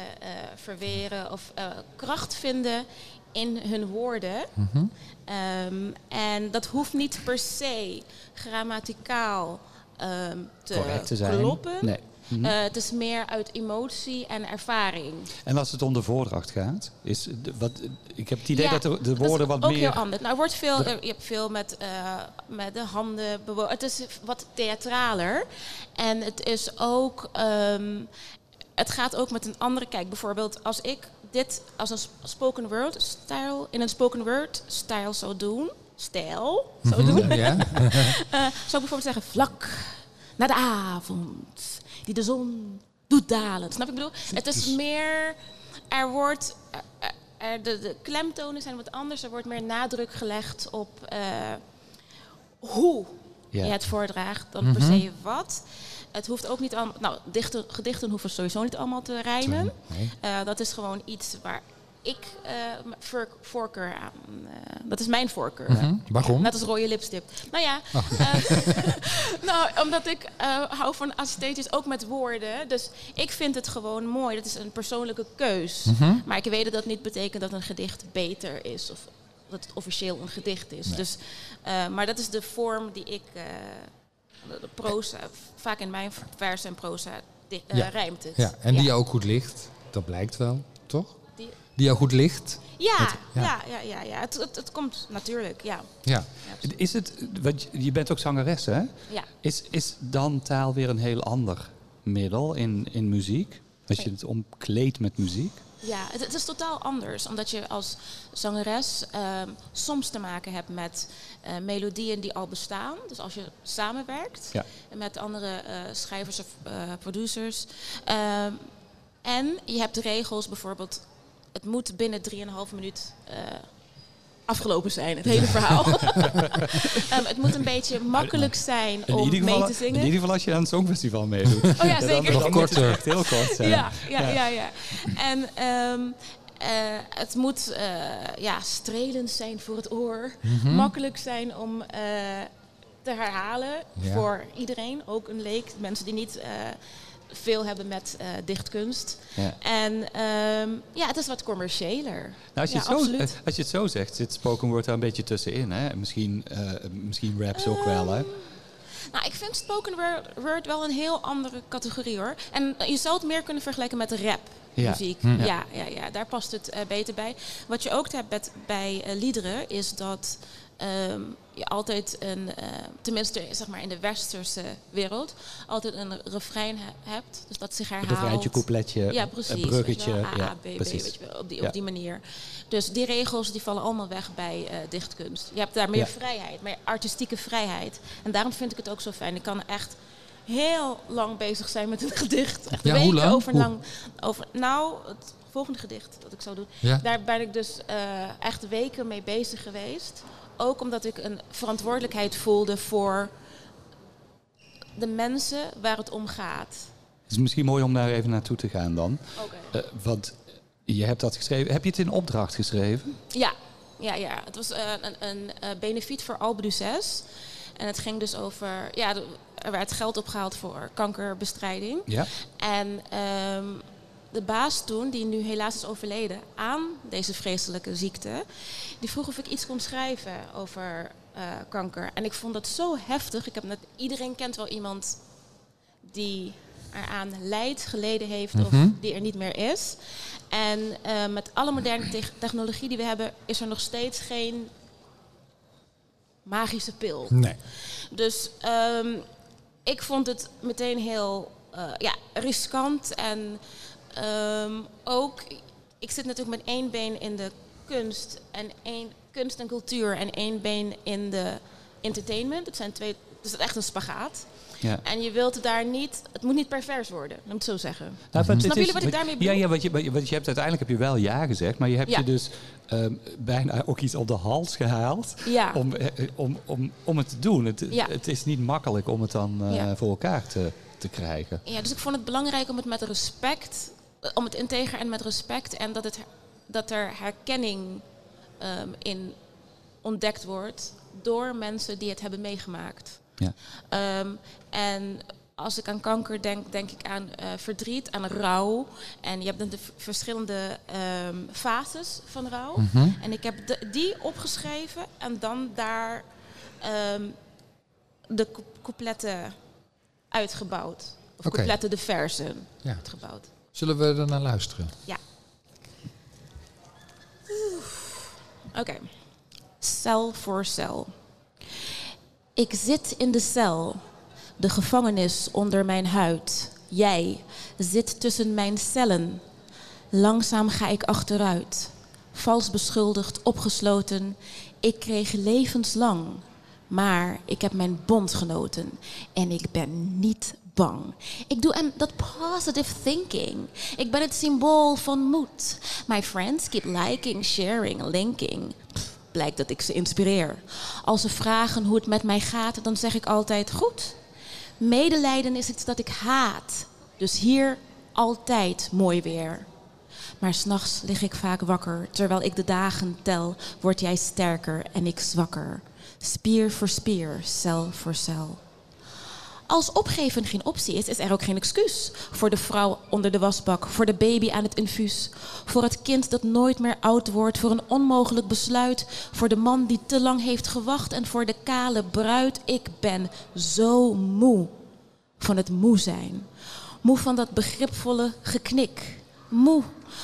verweren of kracht vinden in hun woorden. Mhm. Ehm, en dat hoeft niet per se grammaticaal te, te kloppen. Nee. Mhm. Eh, het is meer uit emotie en ervaring. en als het om de voordracht gaat, is de, wat, ik heb het idee Ja, dat de, de Dat woorden is wat ook meer. heel anders. Nou, wordt veel, er- je hebt veel met, eh, met de handen bewo- Het is wat theatraler. En het is ook... ehm, het gaat ook met een andere... Kijk, bijvoorbeeld als ik dit als een sp- spoken word style... in een spoken word style zou doen... Stijl zou doen... Mhm, ja. Eh, zou ik bijvoorbeeld zeggen, vlak naar de avond, die de zon doet dalen. Snap? Ik bedoel, het is meer, er wordt, er- er- de, de klemtonen zijn wat anders. Er wordt meer nadruk gelegd op eh, hoe je het voordraagt dan per se wat. Het hoeft ook niet allemaal, nou, dichten, gedichten hoeven sowieso niet allemaal te rijmen. Nee. Eh, dat is gewoon iets waar ik voor, voorkeur aan, eh, dat is mijn voorkeur. Mhm. Waarom? Net als rode lipstick. Nou ja, eh, nou, omdat ik hou van esthetisch, ook met woorden. Dus ik vind het gewoon mooi. Dat is een persoonlijke keus. Mhm. Maar ik weet dat dat niet betekent dat een gedicht beter is. Of dat het officieel een gedicht is. Dus, maar dat is de vorm die ik... de, proza, vaak in mijn vers en proza Ja. rijmt het. Ja, en die ook goed ligt. Dat blijkt wel, toch? Die- jou goed ligt. ja, Het- ja. ja, ja, ja, ja. Het, het, het komt natuurlijk, ja. Ja. Is het, want je- bent ook zangeres, hè? ja. Is, is dan taal weer een heel ander middel in, in muziek? Als je het omkleedt met muziek? Ja, het, het is totaal anders. Omdat je als zangeres ehm, soms te maken hebt met eh, melodieën die al bestaan. Dus als je samenwerkt Ja. met andere eh, schrijvers of eh, producers. Ehm, en je hebt regels, bijvoorbeeld, het moet binnen 3,5 minuut eh, afgelopen zijn, het hele verhaal. Ehm, het moet een beetje makkelijk zijn In om mee geval, te in zingen. ieder geval als je aan het Songfestival meedoet. Oh ja, dan- zeker. Dan, Nog moet het korter. echt heel kort zijn. Ja, ja, Ja. ja, ja. En ehm, eh, het moet eh, ja, strelend zijn voor het oor. Makkelijk zijn om eh, te herhalen Ja. voor iedereen. Ook een leek, mensen die niet eh, veel hebben met eh, dichtkunst. Ja. En ehm, ja, het is wat commerciëler. Nou, als, je Ja, het zo, absoluut. eh, als je het zo zegt, zit spoken word daar een beetje tussenin. Hè? Misschien, eh, misschien raps ook wel, hè? Nou, ik vind spoken word- wel een heel andere categorie hoor. En je zou het meer kunnen vergelijken met rap. Ja. Muziek. Hm. Ja, ja, ja, daar past het beter bij. Wat je ook hebt bij liederen is dat ehm, je altijd een, eh, tenminste zeg maar in de westerse wereld, altijd een refrein he- hebt. Dus dat zich Een herhaalt. refreintje, coupletje, Ja, precies. een bruggetje. wel. A, ja, A, B, B, precies. weet je wel, op, die, Ja. op die manier. Dus die regels die vallen allemaal weg bij eh, dichtkunst. Je hebt daar meer Ja. vrijheid, meer artistieke vrijheid. En daarom vind ik het ook zo fijn. Ik kan echt heel lang bezig zijn met een gedicht. Echt Ja, hoe weken lang? over lang. Over, nou, het volgende gedicht dat ik zou doen. Ja. Daar ben ik dus eh, echt weken mee bezig geweest. Ook omdat ik een verantwoordelijkheid voelde voor de mensen waar het om gaat. Het is misschien mooi om daar even naartoe te gaan dan. Oké. Eh, want je hebt dat geschreven. Heb je het in opdracht geschreven? Ja, ja, ja. Het was eh, een, een eh, benefiet voor Albe. En het ging dus over... Ja, er werd geld opgehaald voor kankerbestrijding. Ja? En ehm, de baas toen, die nu helaas is overleden aan deze vreselijke ziekte, die vroeg of ik iets kon schrijven over eh, kanker. En ik vond dat zo heftig. Ik heb net, iedereen kent wel iemand die eraan lijdt, geleden heeft of die er niet meer is. En eh, met alle moderne te- technologie die we hebben, is er nog steeds geen magische pil. Nee. Dus ehm, ik vond het meteen heel eh, ja, riskant. En ehm, ook, ik zit natuurlijk met één been in de kunst en één kunst en cultuur en één been in de entertainment. Het zijn twee, dus het is echt een spagaat. Ja. En je wilt het daar niet, het moet niet pervers worden, me het zo zeggen. Nou, is- jullie wat ik daarmee Ja, bedoel? ja want, je, want je- want je hebt uiteindelijk heb je wel ja gezegd, maar je hebt Ja. je dus ehm, bijna ook iets op de hals gehaald Ja. om, eh, om, om, om het te doen. Het, Ja. het is niet makkelijk om het dan eh, Ja. voor elkaar te, te krijgen. Ja, dus ik vond het belangrijk om het met respect, om het integer en met respect en dat, het, dat er herkenning ehm, in ontdekt wordt door mensen die het hebben meegemaakt. Ja. Ehm, en als ik aan kanker denk, denk ik aan eh, verdriet, aan rouw. En je hebt dan de verschillende ehm, fases van rouw. En ik heb de- die opgeschreven en dan daar de cou- coupletten uitgebouwd. Of Oké. coupletten, de versen Ja. uitgebouwd. Zullen we er naar luisteren? Ja. Oké. Cel voor cel. Ik zit in de cel, de gevangenis onder mijn huid. Jij zit tussen mijn cellen. Langzaam ga ik achteruit. Vals beschuldigd, opgesloten. Ik kreeg levenslang. Maar ik heb mijn bondgenoten en ik ben niet bang. Ik doe aan dat positive thinking. Ik ben het symbool van moed. My friends keep liking, sharing, linking. Blijkt dat ik ze inspireer. Als ze vragen hoe het met mij gaat, dan zeg ik altijd goed. Medelijden is iets dat ik haat. Dus hier altijd mooi weer. Maar s'nachts lig ik vaak wakker. Terwijl ik de dagen tel, word jij sterker en ik zwakker. Spier voor spier, cel voor cel. Als opgeven geen optie is, is er ook geen excuus. Voor de vrouw onder de wasbak, voor de baby aan het infuus. Voor het kind dat nooit meer oud wordt, voor een onmogelijk besluit. Voor de man die te lang heeft gewacht en voor de kale bruid. Ik ben zo moe van het moe zijn. Moe van dat begripvolle geknik. Moe,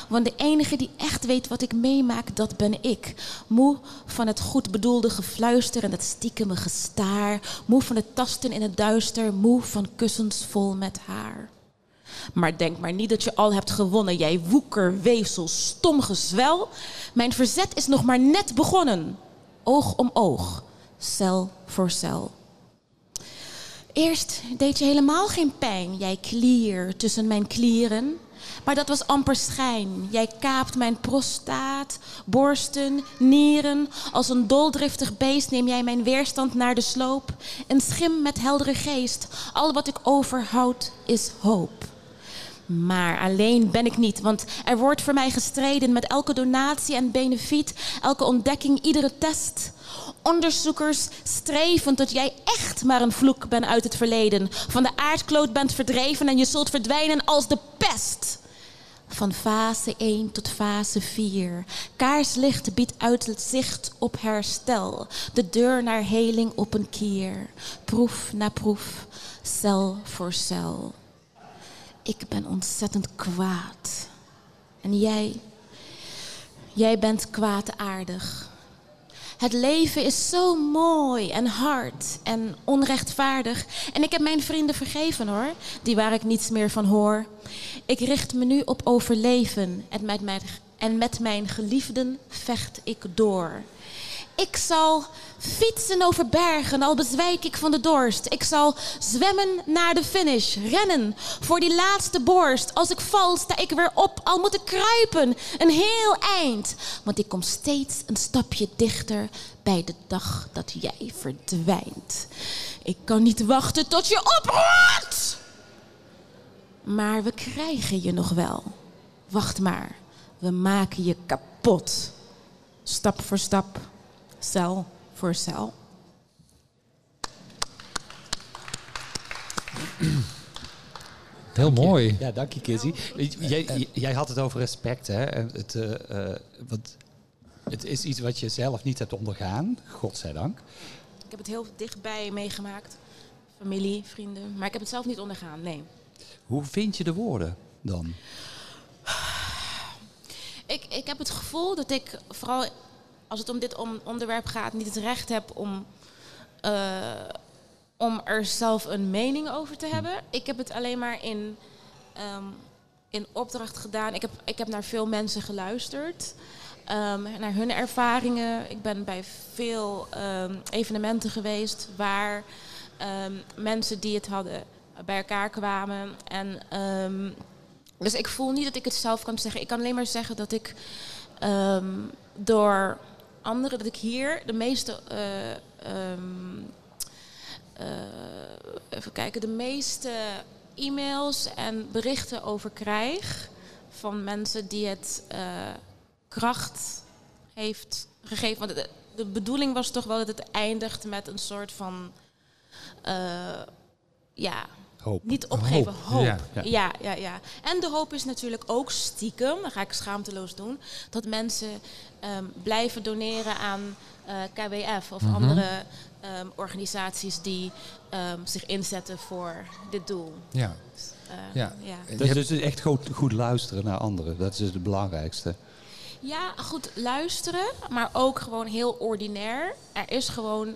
want de enige die echt weet wat ik meemaak, dat ben ik. Moe van het goed bedoelde gefluister en het stiekeme gestaar. Moe van het tasten in het duister. Moe van kussens vol met haar. Maar denk maar niet dat je al hebt gewonnen, jij woeker, weefsel, stom gezwel. Mijn verzet is nog maar net begonnen. Oog om oog, cel voor cel. Eerst deed je helemaal geen pijn, jij klier tussen mijn klieren. Maar dat was amper schijn. Jij kaapt mijn prostaat, borsten, nieren. Als een doldriftig beest neem jij mijn weerstand naar de sloop. Een schim met heldere geest. Al wat ik overhoud is hoop. Maar alleen ben ik niet, want er wordt voor mij gestreden met elke donatie en benefiet, elke ontdekking, iedere test. Onderzoekers streven tot jij echt maar een vloek bent uit het verleden. Van de aardkloot bent verdreven en je zult verdwijnen als de Van fase 1 tot fase 4. Kaarslicht biedt uitzicht op herstel. De deur naar heling op een kier. Proef na proef, cel voor cel. Ik ben ontzettend kwaad. En jij, jij bent kwaadaardig. Het leven is zo mooi en hard en onrechtvaardig. En ik heb mijn vrienden vergeven hoor, die waar ik niets meer van hoor. Ik richt me nu op overleven en met mijn, en met mijn geliefden vecht ik door. Ik zal fietsen over bergen, al bezwijk ik van de dorst. Ik zal zwemmen naar de finish, rennen voor die laatste borst. Als ik val, sta ik weer op, al moet ik kruipen, een heel eind. Want ik kom steeds een stapje dichter bij de dag dat jij verdwijnt. Ik kan niet wachten tot je oproert! Maar we krijgen je nog wel. Wacht maar, we maken je kapot. Stap voor stap, cel voor cel. Heel mooi. Ja, dank je, Kizzy. Jij, jij had het over respect, hè? Het, eh, eh, want het is iets wat je zelf niet hebt ondergaan, godzijdank. Ik heb het heel dichtbij meegemaakt. Familie, vrienden. Maar ik heb het zelf niet ondergaan, nee. Hoe vind je de woorden dan? Ik, ik heb het gevoel dat ik, vooral als het om dit om- onderwerp gaat, niet het recht heb om, eh, om er zelf een mening over te hebben. Ik heb het alleen maar in, ehm, in opdracht gedaan. Ik heb, ik heb naar veel mensen geluisterd. ehm, naar hun ervaringen. Ik ben bij veel ehm, evenementen geweest waar mensen die het hadden bij elkaar kwamen. En dus ik voel niet dat ik het zelf kan zeggen. Ik kan alleen maar zeggen dat ik door anderen, dat ik hier de meeste. eh, ehm, eh, even kijken, de meeste e-mails en berichten over krijg van mensen die het eh, kracht heeft gegeven. Want de, de bedoeling was toch wel dat het eindigt met een soort van. ja, Hoop. niet opgeven, Hoop, hoop. ja. Ja. Ja. En de hoop is natuurlijk ook stiekem, dat ga ik schaamteloos doen, dat mensen ehm, blijven doneren aan eh, KWF of andere ehm, organisaties die ehm, zich inzetten voor dit doel. Ja. Eh, Ja. ja. Dus, dus echt goed, goed luisteren naar anderen, dat is dus het belangrijkste. Ja, goed luisteren, maar ook gewoon heel ordinair. Er is gewoon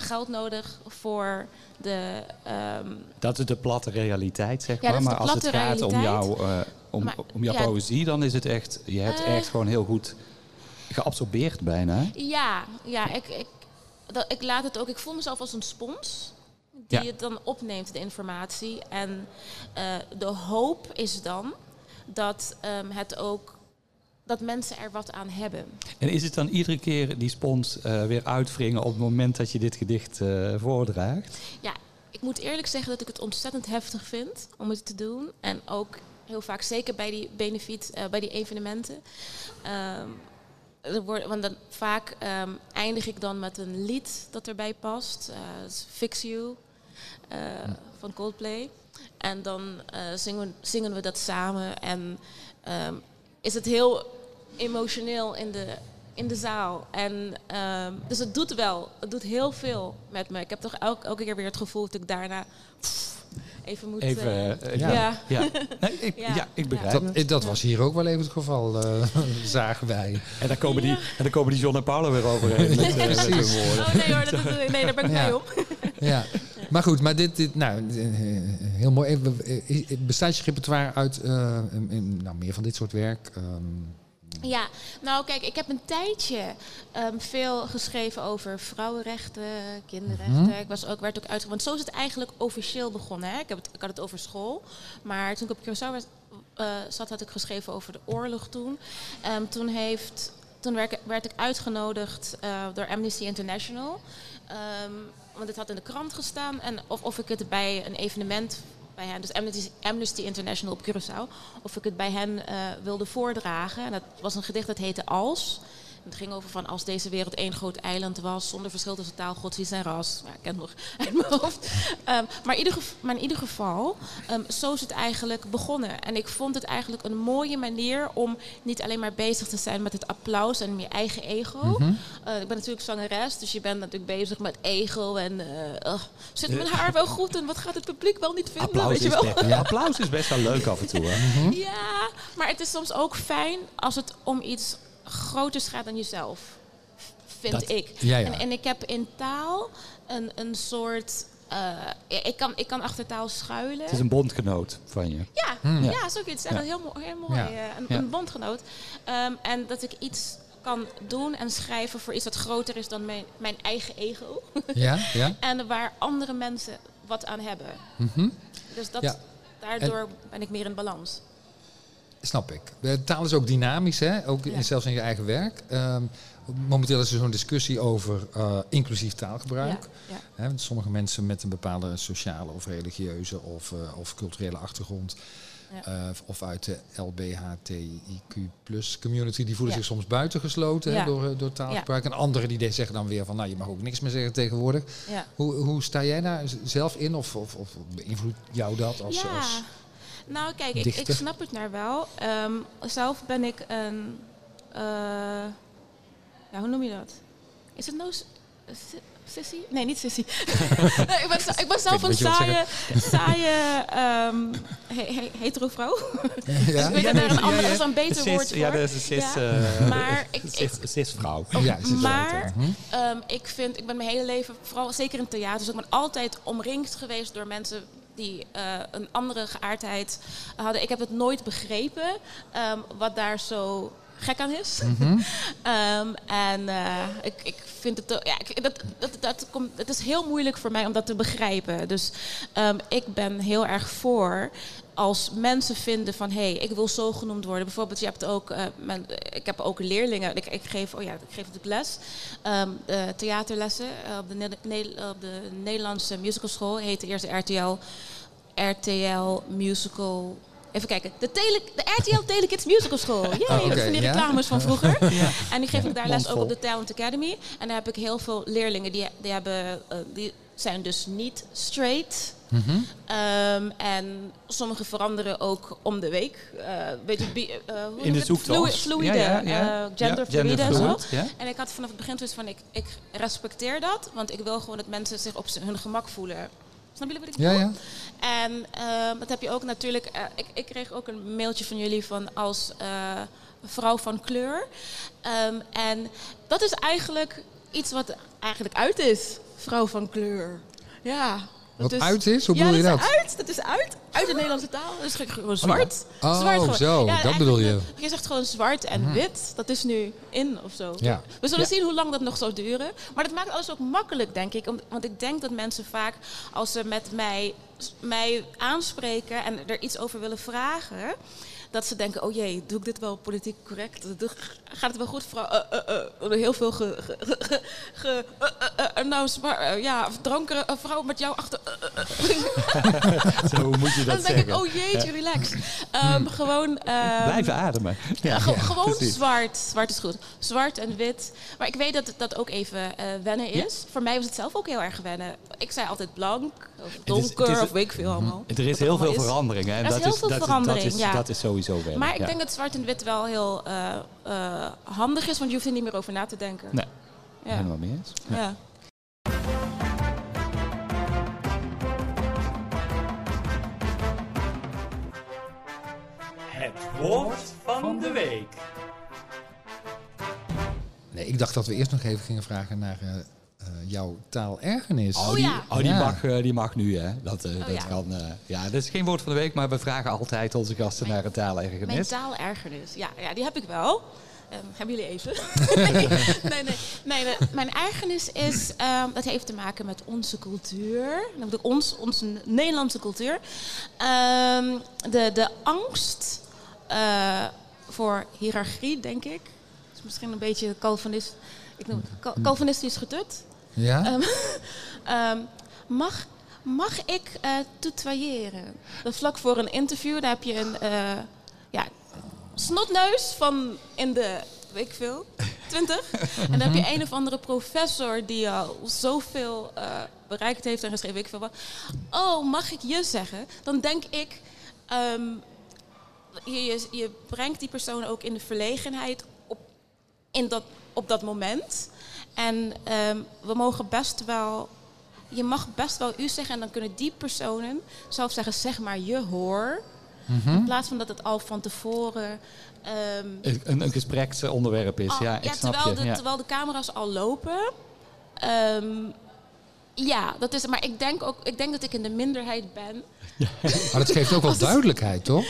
geld nodig voor de. ehm, Dat is de platte realiteit, zeg Ja, maar. Maar als het gaat om, realiteit. jou, eh, om, Maar, om jouw ja. poëzie, dan is het echt... Je hebt Eh. echt gewoon heel goed geabsorbeerd bijna. Ja, ja ik, ik, dat, ik laat het ook. Ik voel mezelf als een spons. Die Ja. het dan opneemt, de informatie. En eh, de hoop is dan dat ehm, het ook. Dat mensen er wat aan hebben. En is het dan iedere keer die spons eh, weer uitwringen op het moment dat je dit gedicht eh, voordraagt? Ja, ik moet eerlijk zeggen dat ik het ontzettend heftig vind om het te doen. En ook heel vaak, zeker bij die benefiet, eh, bij die evenementen. Ehm, er wordt, want dan vaak ehm, eindig ik dan met een lied dat erbij past. Fix You eh, van Coldplay. En dan zingen, we, zingen we dat samen. En ehm, is het heel emotioneel in de, in de zaal. En, ehm, dus het doet wel. Het doet heel veel met me. Ik heb toch elke, elke keer weer het gevoel dat ik daarna pff, even moet... Even, eh, eh, Ja. ja. ja. Nee, ik, ja. Ja. ik begrijp Dat, eh, dat was hier ook wel even het geval, eh, zagen wij. En dan komen, die, en dan komen die John en Paula weer overheen met, eh, met hun Precies. woorden. Oh nee hoor, dat, dat- nee, daar ben ik Ja. mee om. Ja. Maar goed, maar dit, dit nou, eh, heel mooi. Eh, eh, Bestaat je repertoire uit eh, nou, meer van dit soort werk? Ehm, Ja, nou kijk, ik heb een tijdje ehm, veel geschreven over vrouwenrechten, kinderrechten. Mhm. Ik was ook, werd ook uitge... Want zo is het eigenlijk officieel begonnen. Hè? Ik, heb het, ik had het over school. Maar toen ik op Curaçao was, eh, zat, had ik geschreven over de oorlog toen. Ehm, toen heeft, toen werd, ik- werd ik uitgenodigd eh, door Amnesty International. Ehm, want het had in de krant gestaan. En of, of ik het bij een evenement bij hen, dus Amnesty, Amnesty International op Curaçao, of ik het bij hen eh, wilde voordragen. En dat was een gedicht dat heette Als. Het ging over van als deze wereld één groot eiland was, zonder verschil tussen taal, godsdienst en ras. Ja, ik ken het nog uit mijn hoofd. Ehm, maar, in ieder geval, maar in ieder geval, ehm, zo is het eigenlijk begonnen. En ik vond het eigenlijk een mooie manier om niet alleen maar bezig te zijn met het applaus en je eigen ego. mhm. Eh, ik ben natuurlijk zangeres, dus je bent natuurlijk bezig met ego en eh, zit mijn haar wel goed en wat gaat het publiek wel niet vinden, Applaus weet je is, wel? best, applaus is best wel leuk af en toe. Hè? Ja, maar het is soms ook fijn als het om iets groters gaat dan jezelf, vind Dat- ik. Ja, ja. En, en ik heb in taal een, een soort, eh, ik, kan, ik kan achter taal schuilen. Het is een bondgenoot van je. Ja, Hmm. ja. zo kun je het zeggen. Ja. Heel, mooi, heel mooi. Ja. eh, een, Ja. een bondgenoot. Ehm, en dat ik iets kan doen en schrijven voor iets wat groter is dan mijn, mijn eigen ego. Ja, ja. en waar andere mensen wat aan hebben. Mhm. Dus dat, Ja. daardoor ben ik meer in balans. Snap ik. Taal is ook dynamisch, hè? ook in- zelfs in je eigen werk. Ehm, momenteel is er zo'n discussie over eh, inclusief taalgebruik. Ja, ja. Hè, sommige mensen met een bepaalde sociale of religieuze of, eh, of culturele achtergrond eh, of uit de LBHTIQ plus community, die voelen zich soms buitengesloten door, door taalgebruik. En anderen die zeggen dan weer van, nou je mag ook niks meer zeggen tegenwoordig. Hoe, hoe sta jij daar zelf in of, of, of beïnvloedt jou dat als, ja. als nou kijk, ik, ik snap het daar wel. Ehm, zelf ben ik een... eh, ja, hoe noem je dat? Is het nou... Sissy? Nee, niet sissy. Nee, ik, ben, ik ben zelf een saaie, saaie ehm, he- he- hetero vrouw. ja? ik weet dat daar een ander is een beter Cis- woord voor. Ja, dat is een cis, Ja. eh, Maar ik- cis, ja, maar- hm? Ehm, ik vind, ik ben mijn hele leven, vooral zeker in theater, dus ik ben altijd omringd geweest door mensen die eh, een andere geaardheid hadden. Ik heb het nooit begrepen ehm, wat daar zo gek aan is. Ehm, en eh, ik, ik vind het, ja, ik, dat, dat, dat komt, het is heel moeilijk voor mij om dat te begrijpen. Dus ehm, ik ben heel erg voor als mensen vinden van hé, hey, ik wil zo genoemd worden. Bijvoorbeeld, je hebt ook, eh, men- ik heb ook leerlingen. Ik, ik geef, oh ja, ik geef natuurlijk les, ehm, eh, theaterlessen eh, op, de, Ne- Ne- op de Nederlandse musicalschool. Heette eerst de RTL, RTL Musical. Even kijken, de, tele, de RTL Telekids Musical School. Jee, Oh, dat zijn die ja. reclames van vroeger. En die geef ik daar les ook op de Talent Academy. En daar heb ik heel veel leerlingen die, die, hebben, eh, die zijn dus niet straight. Mhm. Ehm, en sommige veranderen ook om de week. Eh weet je, bi- eh, hoe In de het? zoektocht. Flu- Fluide, Ja, ja, ja. eh, gender Ja, fluide en zo. ja. En ik had vanaf het begin zoiets van, ik, ik respecteer dat. Want ik wil gewoon dat mensen zich op hun gemak voelen. Snap jullie wat ik Ja, bedoel? ja. En ehm, dat heb je ook natuurlijk. eh, ik, ik kreeg ook een mailtje van jullie van als eh, vrouw van kleur. Ehm, en dat is eigenlijk iets wat eigenlijk uit is. Vrouw van kleur. Ja. Wat is- uit is? Hoe ja, bedoel je dat? Is uit, dat is uit. Uit de Nederlandse taal. Dat is gewoon zwart. Oh, zwart gewoon. zo, dat bedoel je. Je zegt gewoon zwart en wit. Dat is nu in of zo. Ja. We zullen Ja. zien hoe lang dat nog zou duren. Maar dat maakt alles ook makkelijk, denk ik. Want ik denk dat mensen vaak, als ze met mij, mij aanspreken en er iets over willen vragen, dat ze denken: oh jee, doe ik dit wel politiek correct? Gaat het wel goed, vrouw? Eh, eh, eh. Heel veel ge, ge, ja, dronken vrouw met jou achter. Zo, moet je Dan dat denk ik: zeggen? oh jeetje, relax. Ehm, gewoon. ehm, Blijven ademen. Ja, Ge- gewoon precies. zwart. Zwart is goed. Zwart en wit. Maar ik weet dat dat ook even wennen is. Voor mij was het zelf ook heel erg wennen. Ik zei altijd blank, of donker, het is- of weet ik veel allemaal. Er is heel veel is. veranderingen. En Er is dat heel is, veel dat, verandering, dat, is, ja. dat is sowieso wennen. Maar ik ja. denk dat zwart en wit wel heel eh, eh, handig is, want je hoeft er niet meer over na te denken. Nee, ja. helemaal mee eens. Ja. Ja. Het woord van de week. Nee, ik dacht dat we eerst nog even gingen vragen naar eh, eh, jouw taalergernis. Oh, die, ja. oh, die, Ja. mag, eh, die mag nu, hè? Dat, eh, dat ja. kan. eh, ja, dat is geen woord van de week, maar we vragen altijd onze gasten Mijn- naar een taalergernis. Mijn taalergernis. Ja, ja, die heb ik wel. Ehm, hebben jullie even? nee, nee, nee. Mijn ergernis is, ehm, dat heeft te maken met onze cultuur. Namelijk ons, onze Nederlandse cultuur. Ehm, de, de angst eh, voor hiërarchie, denk ik. Dat is misschien een beetje Calvinist, ik noem het Cal- Calvinistisch getut. Ja? Ehm, ehm, mag, mag ik tutoyeren? Dat vlak voor een interview, daar heb je een eh, ja, snotneus van in de, weet ik veel, 20. en dan heb je een of andere professor die al zoveel eh, bereikt heeft en geschreven, weet ik veel wat. Oh, mag ik je zeggen? Dan denk ik, ehm, je, je, je brengt die persoon ook in de verlegenheid op, in dat, op dat moment. En ehm, we mogen best wel. Je mag best wel u zeggen en dan kunnen die personen zelf zeggen: zeg maar je hoor. In plaats van dat het al van tevoren. ehm, Een, een gespreksonderwerp is, al- ja, ik snap terwijl, je. de, ja. terwijl de camera's al lopen. ehm, ja, dat is. Maar ik denk ook. Ik denk dat ik in de minderheid ben. Maar dat geeft ook wel duidelijkheid, toch?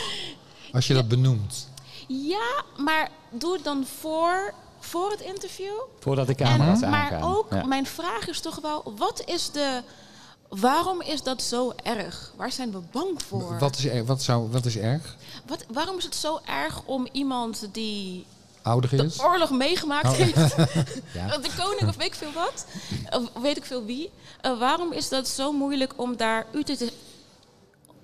Als je dat benoemt. Ja, maar doe het dan voor, voor het interview. Voordat de En, camera's maar aangaan. ook, Ja. mijn vraag is toch wel, wat is de... Waarom is dat zo erg? Waar zijn we bang voor? Wat is, er- wat, zou, wat is erg? Wat, waarom is het zo erg om iemand die Ouder de is? oorlog meegemaakt Oh. heeft, Ja. de koning of weet ik veel wat, of weet ik veel wie, eh, waarom is dat zo moeilijk om daar u te,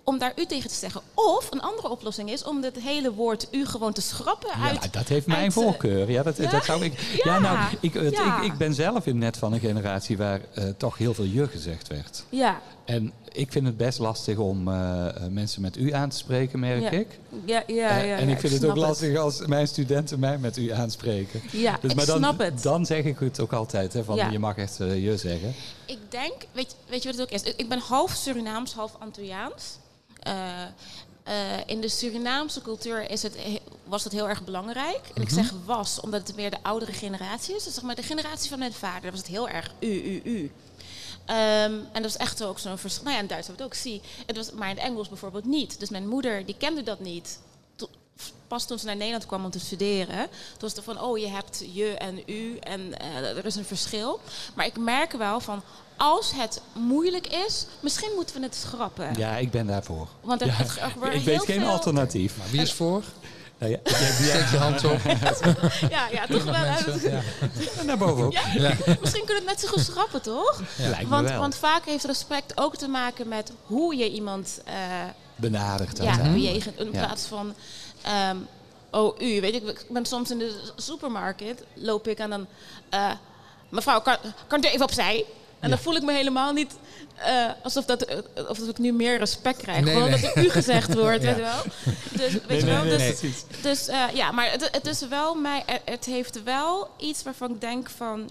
om daar u tegen te zeggen. Of een andere oplossing is om het hele woord u gewoon te schrappen Ja, uit... dat heeft mijn uit, eh, voorkeur. Ja, dat, ja? dat zou ik. Ja, Ja, nou, ik, het- ik, ik ben zelf in net van een generatie waar eh, toch heel veel je gezegd werd. Ja, En ik vind het best lastig om eh, mensen met u aan te spreken, merk Ja. ik. ja, ja. ja, en ja, ik vind het ook lastig als mijn studenten mij met u aanspreken. Ja, Dus, ik maar dan, snap het. dan zeg ik het ook altijd, hè, van je mag echt eh, je zeggen. Ik denk, weet, weet je wat het ook is? Ik ik ben half Surinaams, half Antilliaans. Eh, eh, in de Surinaamse cultuur is het, he- was dat heel erg belangrijk. En ik zeg was, omdat het meer de oudere generatie is. Dus zeg maar de generatie van mijn vader, was het heel erg u, u, u. Ehm, en dat was echt ook zo'n verschil. Nou ja, in Duits hebben we het ook, zie. Het was, maar in het Engels bijvoorbeeld niet. Dus mijn moeder, die kende dat niet. Pas toen ze naar Nederland kwam om te studeren, toen was het van, oh, je hebt je en u en eh, er is een verschil. Maar ik merk wel van, als het moeilijk is, misschien moeten we het schrappen. Ja, ik ben daarvoor. Want er, Ja, het, er worden ik weet geen veel- alternatief. Maar wie is voor? Nou ja, Steek je hand op. Ja, ja, toch wel. Mensen, ja. naar boven. Ja, Misschien kunnen we het net zo goed schrappen, toch? Lijkt me Want, wel. want vaak heeft respect ook te maken met hoe je iemand eh, Benaderd ja, bejegent. In plaats van, oh u, weet ik, ik ben soms in de supermarkt, loop ik en dan, eh, mevrouw, kan, kan u even opzij? En dan voel ik me helemaal niet eh, alsof dat, eh, of dat ik nu meer respect krijg. Nee, Gewoon nee. dat er u gezegd wordt, Ja. weet je wel. Dus, weet Nee, je wel, dus, dus ja, maar het, het is wel mij, het heeft wel iets waarvan ik denk van,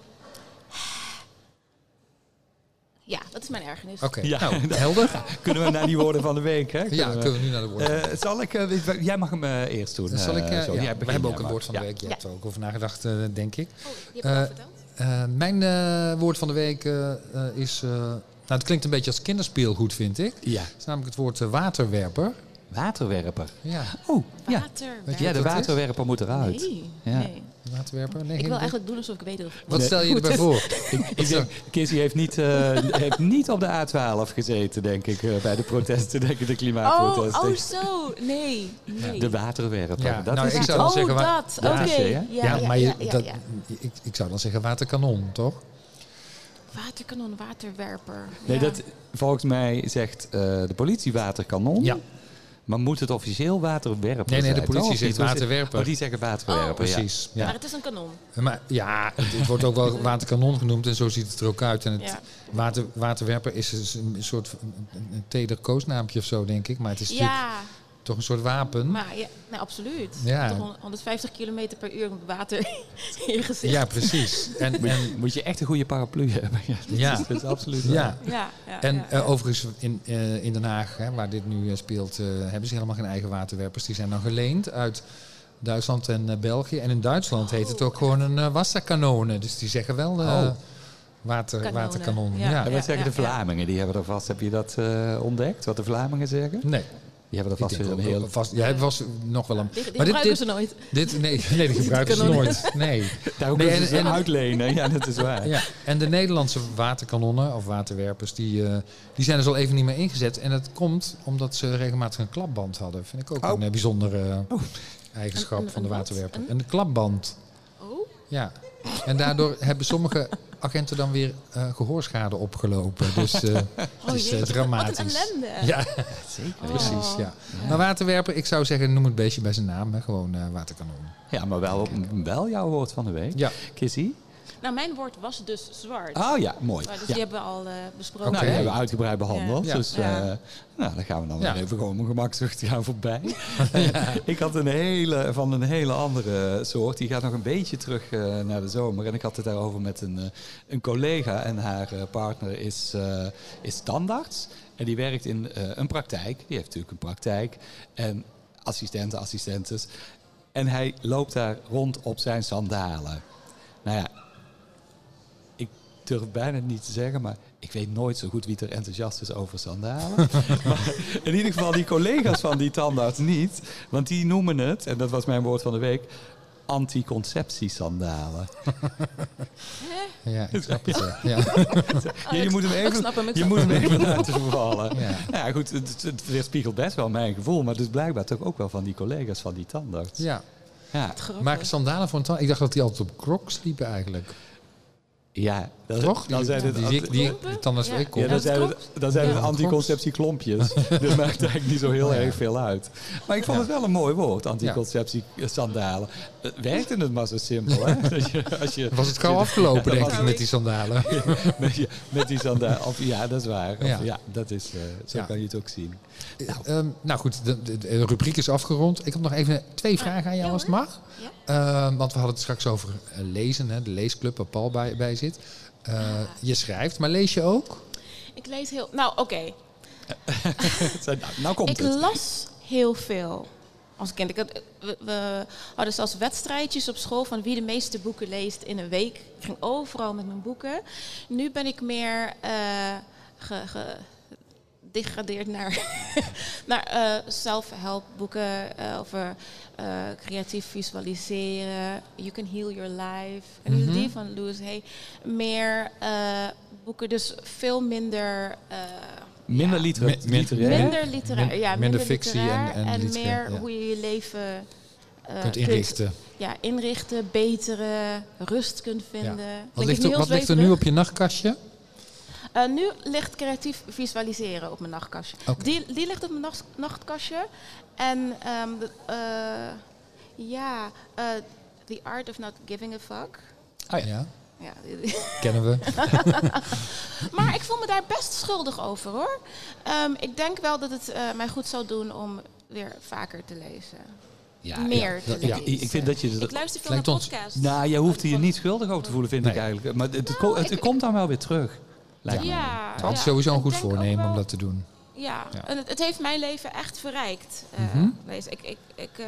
ja, dat is mijn ergernis. Oké, Ja. nou, helder. Kunnen we naar die woorden van de week? Hè? Ja, kunnen we nu naar de woorden. Eh, zal ik, eh, jij mag hem eh, eerst doen. Zal ik, ja, Jij we hebben ook een woord van de week. Je Ja. hebt er ook over nagedacht, eh, denk ik. Oh, je hebt het al Eh, verteld? Eh, mijn eh, woord van de week eh, eh, is... eh, nou, het klinkt een beetje als kinderspeelgoed, vind ik. Ja, Het is namelijk het woord waterwerper. Waterwerper. Ja, Oh, ja. Water. Weet je Ja, de waterwerper moet eruit. Nee, Ja. nee. waterwerper. Nee, Ik wil eigenlijk doen alsof ik weet of Wat Nee. stel je erbij voor? Ik denk, Kizzy heeft niet, eh, heeft niet op de A12 gezeten, denk ik, eh, bij de protesten, denk ik, de Oh, klimaatprotesten. oh zo. Nee. nee. De waterwerper. Ja, dat nou, is ik het zou dan oh, zeggen dat. Oké. Ja, Ja, ja, maar je, ja, ja, dat, ja. Ik, ik zou dan zeggen waterkanon, toch? Waterkanon, waterwerper. Nee, ja. dat, volgens mij zegt eh, de politie waterkanon. Ja. Maar moet het officieel waterwerper Nee, nee, de politie zegt waterwerper. Oh, die zeggen waterwerper, ja. Precies. Maar Ja. het is een kanon. Maar ja, het, het wordt ook wel waterkanon genoemd en zo ziet het er ook uit. En het Ja. water, waterwerper is een soort een, een teder koosnaampje of zo, denk ik. Maar het is natuurlijk Ja, toch een soort wapen. maar ja, nee, absoluut. Ja. Toch hon- 150 km per uur met water in je gezicht. Ja, precies. En, Moet, en, je- moet je echt een goede paraplu hebben. Ja, dat, Ja. is, dat is absoluut ja. Ja, ja, En ja, eh, overigens in, eh, in Den Haag, hè, waar dit nu eh, speelt, hebben ze helemaal geen eigen waterwerpers. Die zijn dan geleend uit Duitsland en eh, België. En in Duitsland heet het ook gewoon een eh wasserkanonen. Dus die zeggen wel eh, Oh. water, Kanonen, waterkanon. ja. Ja. En wat zeggen ja, de Vlamingen? Die hebben er vast, heb je dat eh, ontdekt? Wat de Vlamingen zeggen? Nee, Die hebben er ik vast weer een heel... vast, jij was nog wel een... Die, die Maar dit- gebruiken dit- ze nooit. Dit, nee, nee, die gebruiken ze nooit. Nee. Daarom Nee, en- ze en- uitlenen. Ja, dat is waar. Ja. En de Nederlandse waterkanonnen of waterwerpers, die, eh, die zijn dus al even niet meer ingezet. En dat komt omdat ze regelmatig een klapband hadden. Vind ik ook Oh. een eh, bijzondere eh, eigenschap Een- een- van de waterwerper. Een? Een klapband, Oh, ja. En daardoor hebben sommige agenten dan weer eh, gehoorschade opgelopen. Dus eh, het oh is eh, jee, wat dramatisch. een ellende. Ja, Zeker. Oh. precies. Ja. Maar waterwerper, ik zou zeggen, noem het beestje bij zijn naam. Hè. Gewoon eh, waterkanon. Ja, maar wel, wel jouw woord van de week. Ja, Kissy? Nou, mijn woord was dus zwart. Oh ja, mooi. Maar dus Ja. die hebben we al eh, besproken. Oké. Nou, die hebben we uitgebreid behandeld. Ja. Dus Ja. eh, nou, dan gaan we dan Ja. weer even gewoon mijn gemakzucht gaan voorbij. ik had een hele, van een hele andere soort. Die gaat nog een beetje terug eh, naar de zomer. En ik had het daarover met een, eh, een collega. En haar eh, partner is, eh, is tandarts. En die werkt in eh, een praktijk. Die heeft natuurlijk een praktijk. En assistenten, assistentes. En hij loopt daar rond op zijn sandalen. Nou ja, durf bijna niet te zeggen, maar ik weet nooit zo goed wie er enthousiast is over sandalen. maar in ieder geval die collega's van die tandarts niet. Want die noemen het, en dat was mijn woord van de week, anticonceptiesandalen. ja ik snap het. Ja. Ja. Ja, je moet hem even, hem, je moet hem even laten vervallen. Ja. Nou ja, goed, het, het, weerspiegelt best wel mijn gevoel, maar dus blijkbaar toch ook wel van die collega's van die tandarts. ja. Ja. Maken sandalen voor een tand? Ik dacht dat die altijd op crocs liepen eigenlijk. Ja, dat, Toch? Dan zijn het, die, die, die, Klompen? die tanden Ja. twee ja, klompen. dan zijn dat het, dan zijn het Ja. anticonceptieklompjes. dus maakt eigenlijk niet zo heel Oh, ja. erg veel uit. Maar ik vond Ja. het wel een mooi woord, anticonceptiesandalen. Het werkte het maar zo simpel, hè? Dat je, als je, Was het gauw afgelopen, denk ik, met die sandalen. met, die sandalen. Of, ja, dat is waar. Of, Ja. ja. dat is, eh, zo Ja. kan je het ook zien. Nou, Ehm, nou goed, de, de, de rubriek is afgerond. Ik heb nog even twee vragen aan jou, als het mag. Ja. Ehm, want we hadden het straks over eh, lezen, hè, de leesclub waar Paul bij, bij zit. Eh, Je schrijft, maar lees je ook? Ik lees heel... Nou, oké. nou, nou komt Ik het. las heel veel als kind. Ik had, we, we hadden zelfs wedstrijdjes op school van wie de meeste boeken leest in een week. Ik ging overal met mijn boeken. Nu ben ik meer eh ge- gedegradeerd naar, naar eh self-help-boeken eh, over eh, creatief visualiseren. You can heal your life. En Mhm. die van Louis Hay. Meer eh, boeken, dus veel minder... eh, Minder ja, Mi- literair. Minder literair, Min- ja, minder minder, fictie literair en- en literair, meer ja. hoe je je leven eh, kunt inrichten. ja, inrichten, beteren, rust kunt vinden. Wat ligt, er, al wat ligt er nu op je nachtkastje? Eh, nu ligt creatief visualiseren op mijn nachtkastje. Die, die ligt op mijn nacht, nachtkastje. En ehm, de- eh, ja, eh, The Art of Not Giving a Fuck. Ah, ja. Ja, Ja, kennen we. maar ik voel me daar best schuldig over hoor. Ehm, ik denk wel dat het eh, mij goed zou doen om weer vaker te lezen. Ja, Meer te ja. Ik, ik vind dat je... Ik Dat, luister veel naar podcasts. nou, je hoeft hier niet schuldig over te voelen, vind ik eigenlijk. Maar het, het, Nou, het, ik- komt dan wel weer terug. Lijkt me. Ja, Het is ja. sowieso een goed voornemen om dat te doen. Ja, Ja. en het, het heeft mijn leven echt verrijkt. eh, Mhm. wees. ik, ik, ik, eh,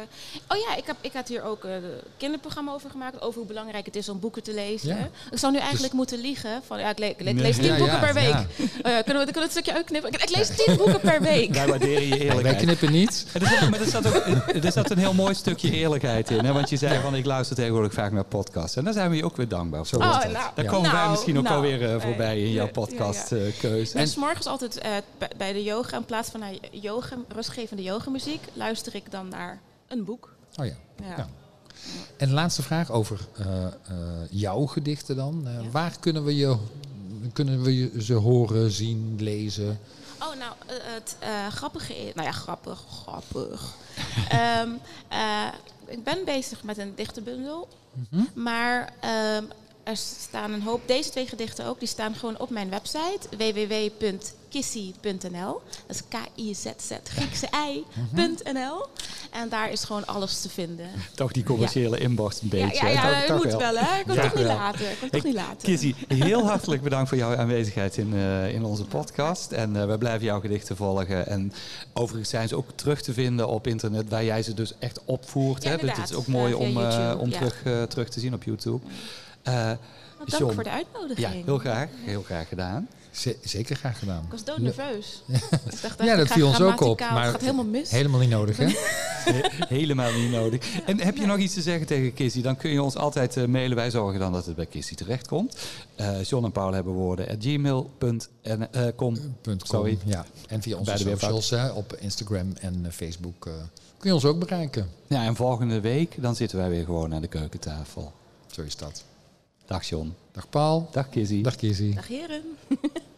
oh ja, ik, heb, ik had hier ook eh, een kinderprogramma over gemaakt. Over hoe belangrijk het is om boeken te lezen. Ja. Dus- Ik zou nu eigenlijk moeten liegen. Van, ja, ik, le- ik le- ik lees tien Ja, boeken ja, per week. ja. Eh, kunnen, we, kunnen we het stukje uitknippen? Ik, ik lees tien boeken per week. Wij waarderen je Nee, wij eerlijkheid. knippen niet. En er zat, maar er zat, ook, er zat een heel mooi stukje eerlijkheid in. Hè? Want je zei van, ik luister tegenwoordig vaak naar podcasts. En daar zijn we je ook weer dankbaar voor. Oh, dat. nou, Daar komen wij Nou, misschien ook nou, alweer eh, voorbij in jouw Ja, ja, ja. podcastkeuze. En s morgens altijd eh, bij- bij de yoga, in plaats van naar yoga, rustgevende yogamuziek, luister ik dan naar een boek. Oh ja. Ja. Ja. En de laatste vraag over eh, eh, jouw gedichten dan. Eh, Ja. Waar kunnen we, je, kunnen we je ze horen, zien, lezen? Oh, nou, het grappige is... Nou ja, grappig, grappig. Ehm, eh, ik ben bezig met een dichtenbundel. Mhm. Maar ehm, er staan een hoop... Deze twee gedichten ook, die staan gewoon op mijn website. www.kissy.nl Dat is K-I-Z-Z, Griekse I.nl. En daar is gewoon alles te vinden. Toch die commerciële inborst een beetje. ja, ja, ja, Toch- moet wel, hè? Ik Ja, het toch niet laten. Het Ik- toch niet laten. Kizzy, heel hartelijk bedankt voor jouw aanwezigheid in, eh, in onze podcast. En eh, we blijven jouw gedichten volgen. En overigens zijn ze ook terug te vinden op internet, waar jij ze dus echt opvoert. Ja, hè? Dus het is ook mooi Ja, om, eh, om ja. terug, terug te zien op YouTube. Dank John. voor de uitnodiging. ja, heel graag. Heel graag gedaan. Z- zeker graag gedaan. Ik was doodnerveus. Ik dacht, Ja, dat viel ons ook op. Maar Het gaat helemaal mis. Helemaal niet nodig, hè? He- Helemaal niet nodig. En heb je nog iets te zeggen tegen Kissy? Dan kun je ons altijd eh, mailen. Wij zorgen dan dat het bij Kissy terechtkomt. Eh John en Paul hebben woorden at gmail.com. Punt com, Sorry. Ja. En via onze socials, hè, op Instagram en eh, Facebook, eh, kun je ons ook bereiken. Ja, en volgende week dan zitten wij weer gewoon aan de keukentafel. Zo is dat. Dag John. Dag Paul. Dag Kissy. Dag Kizzy. Dag heren.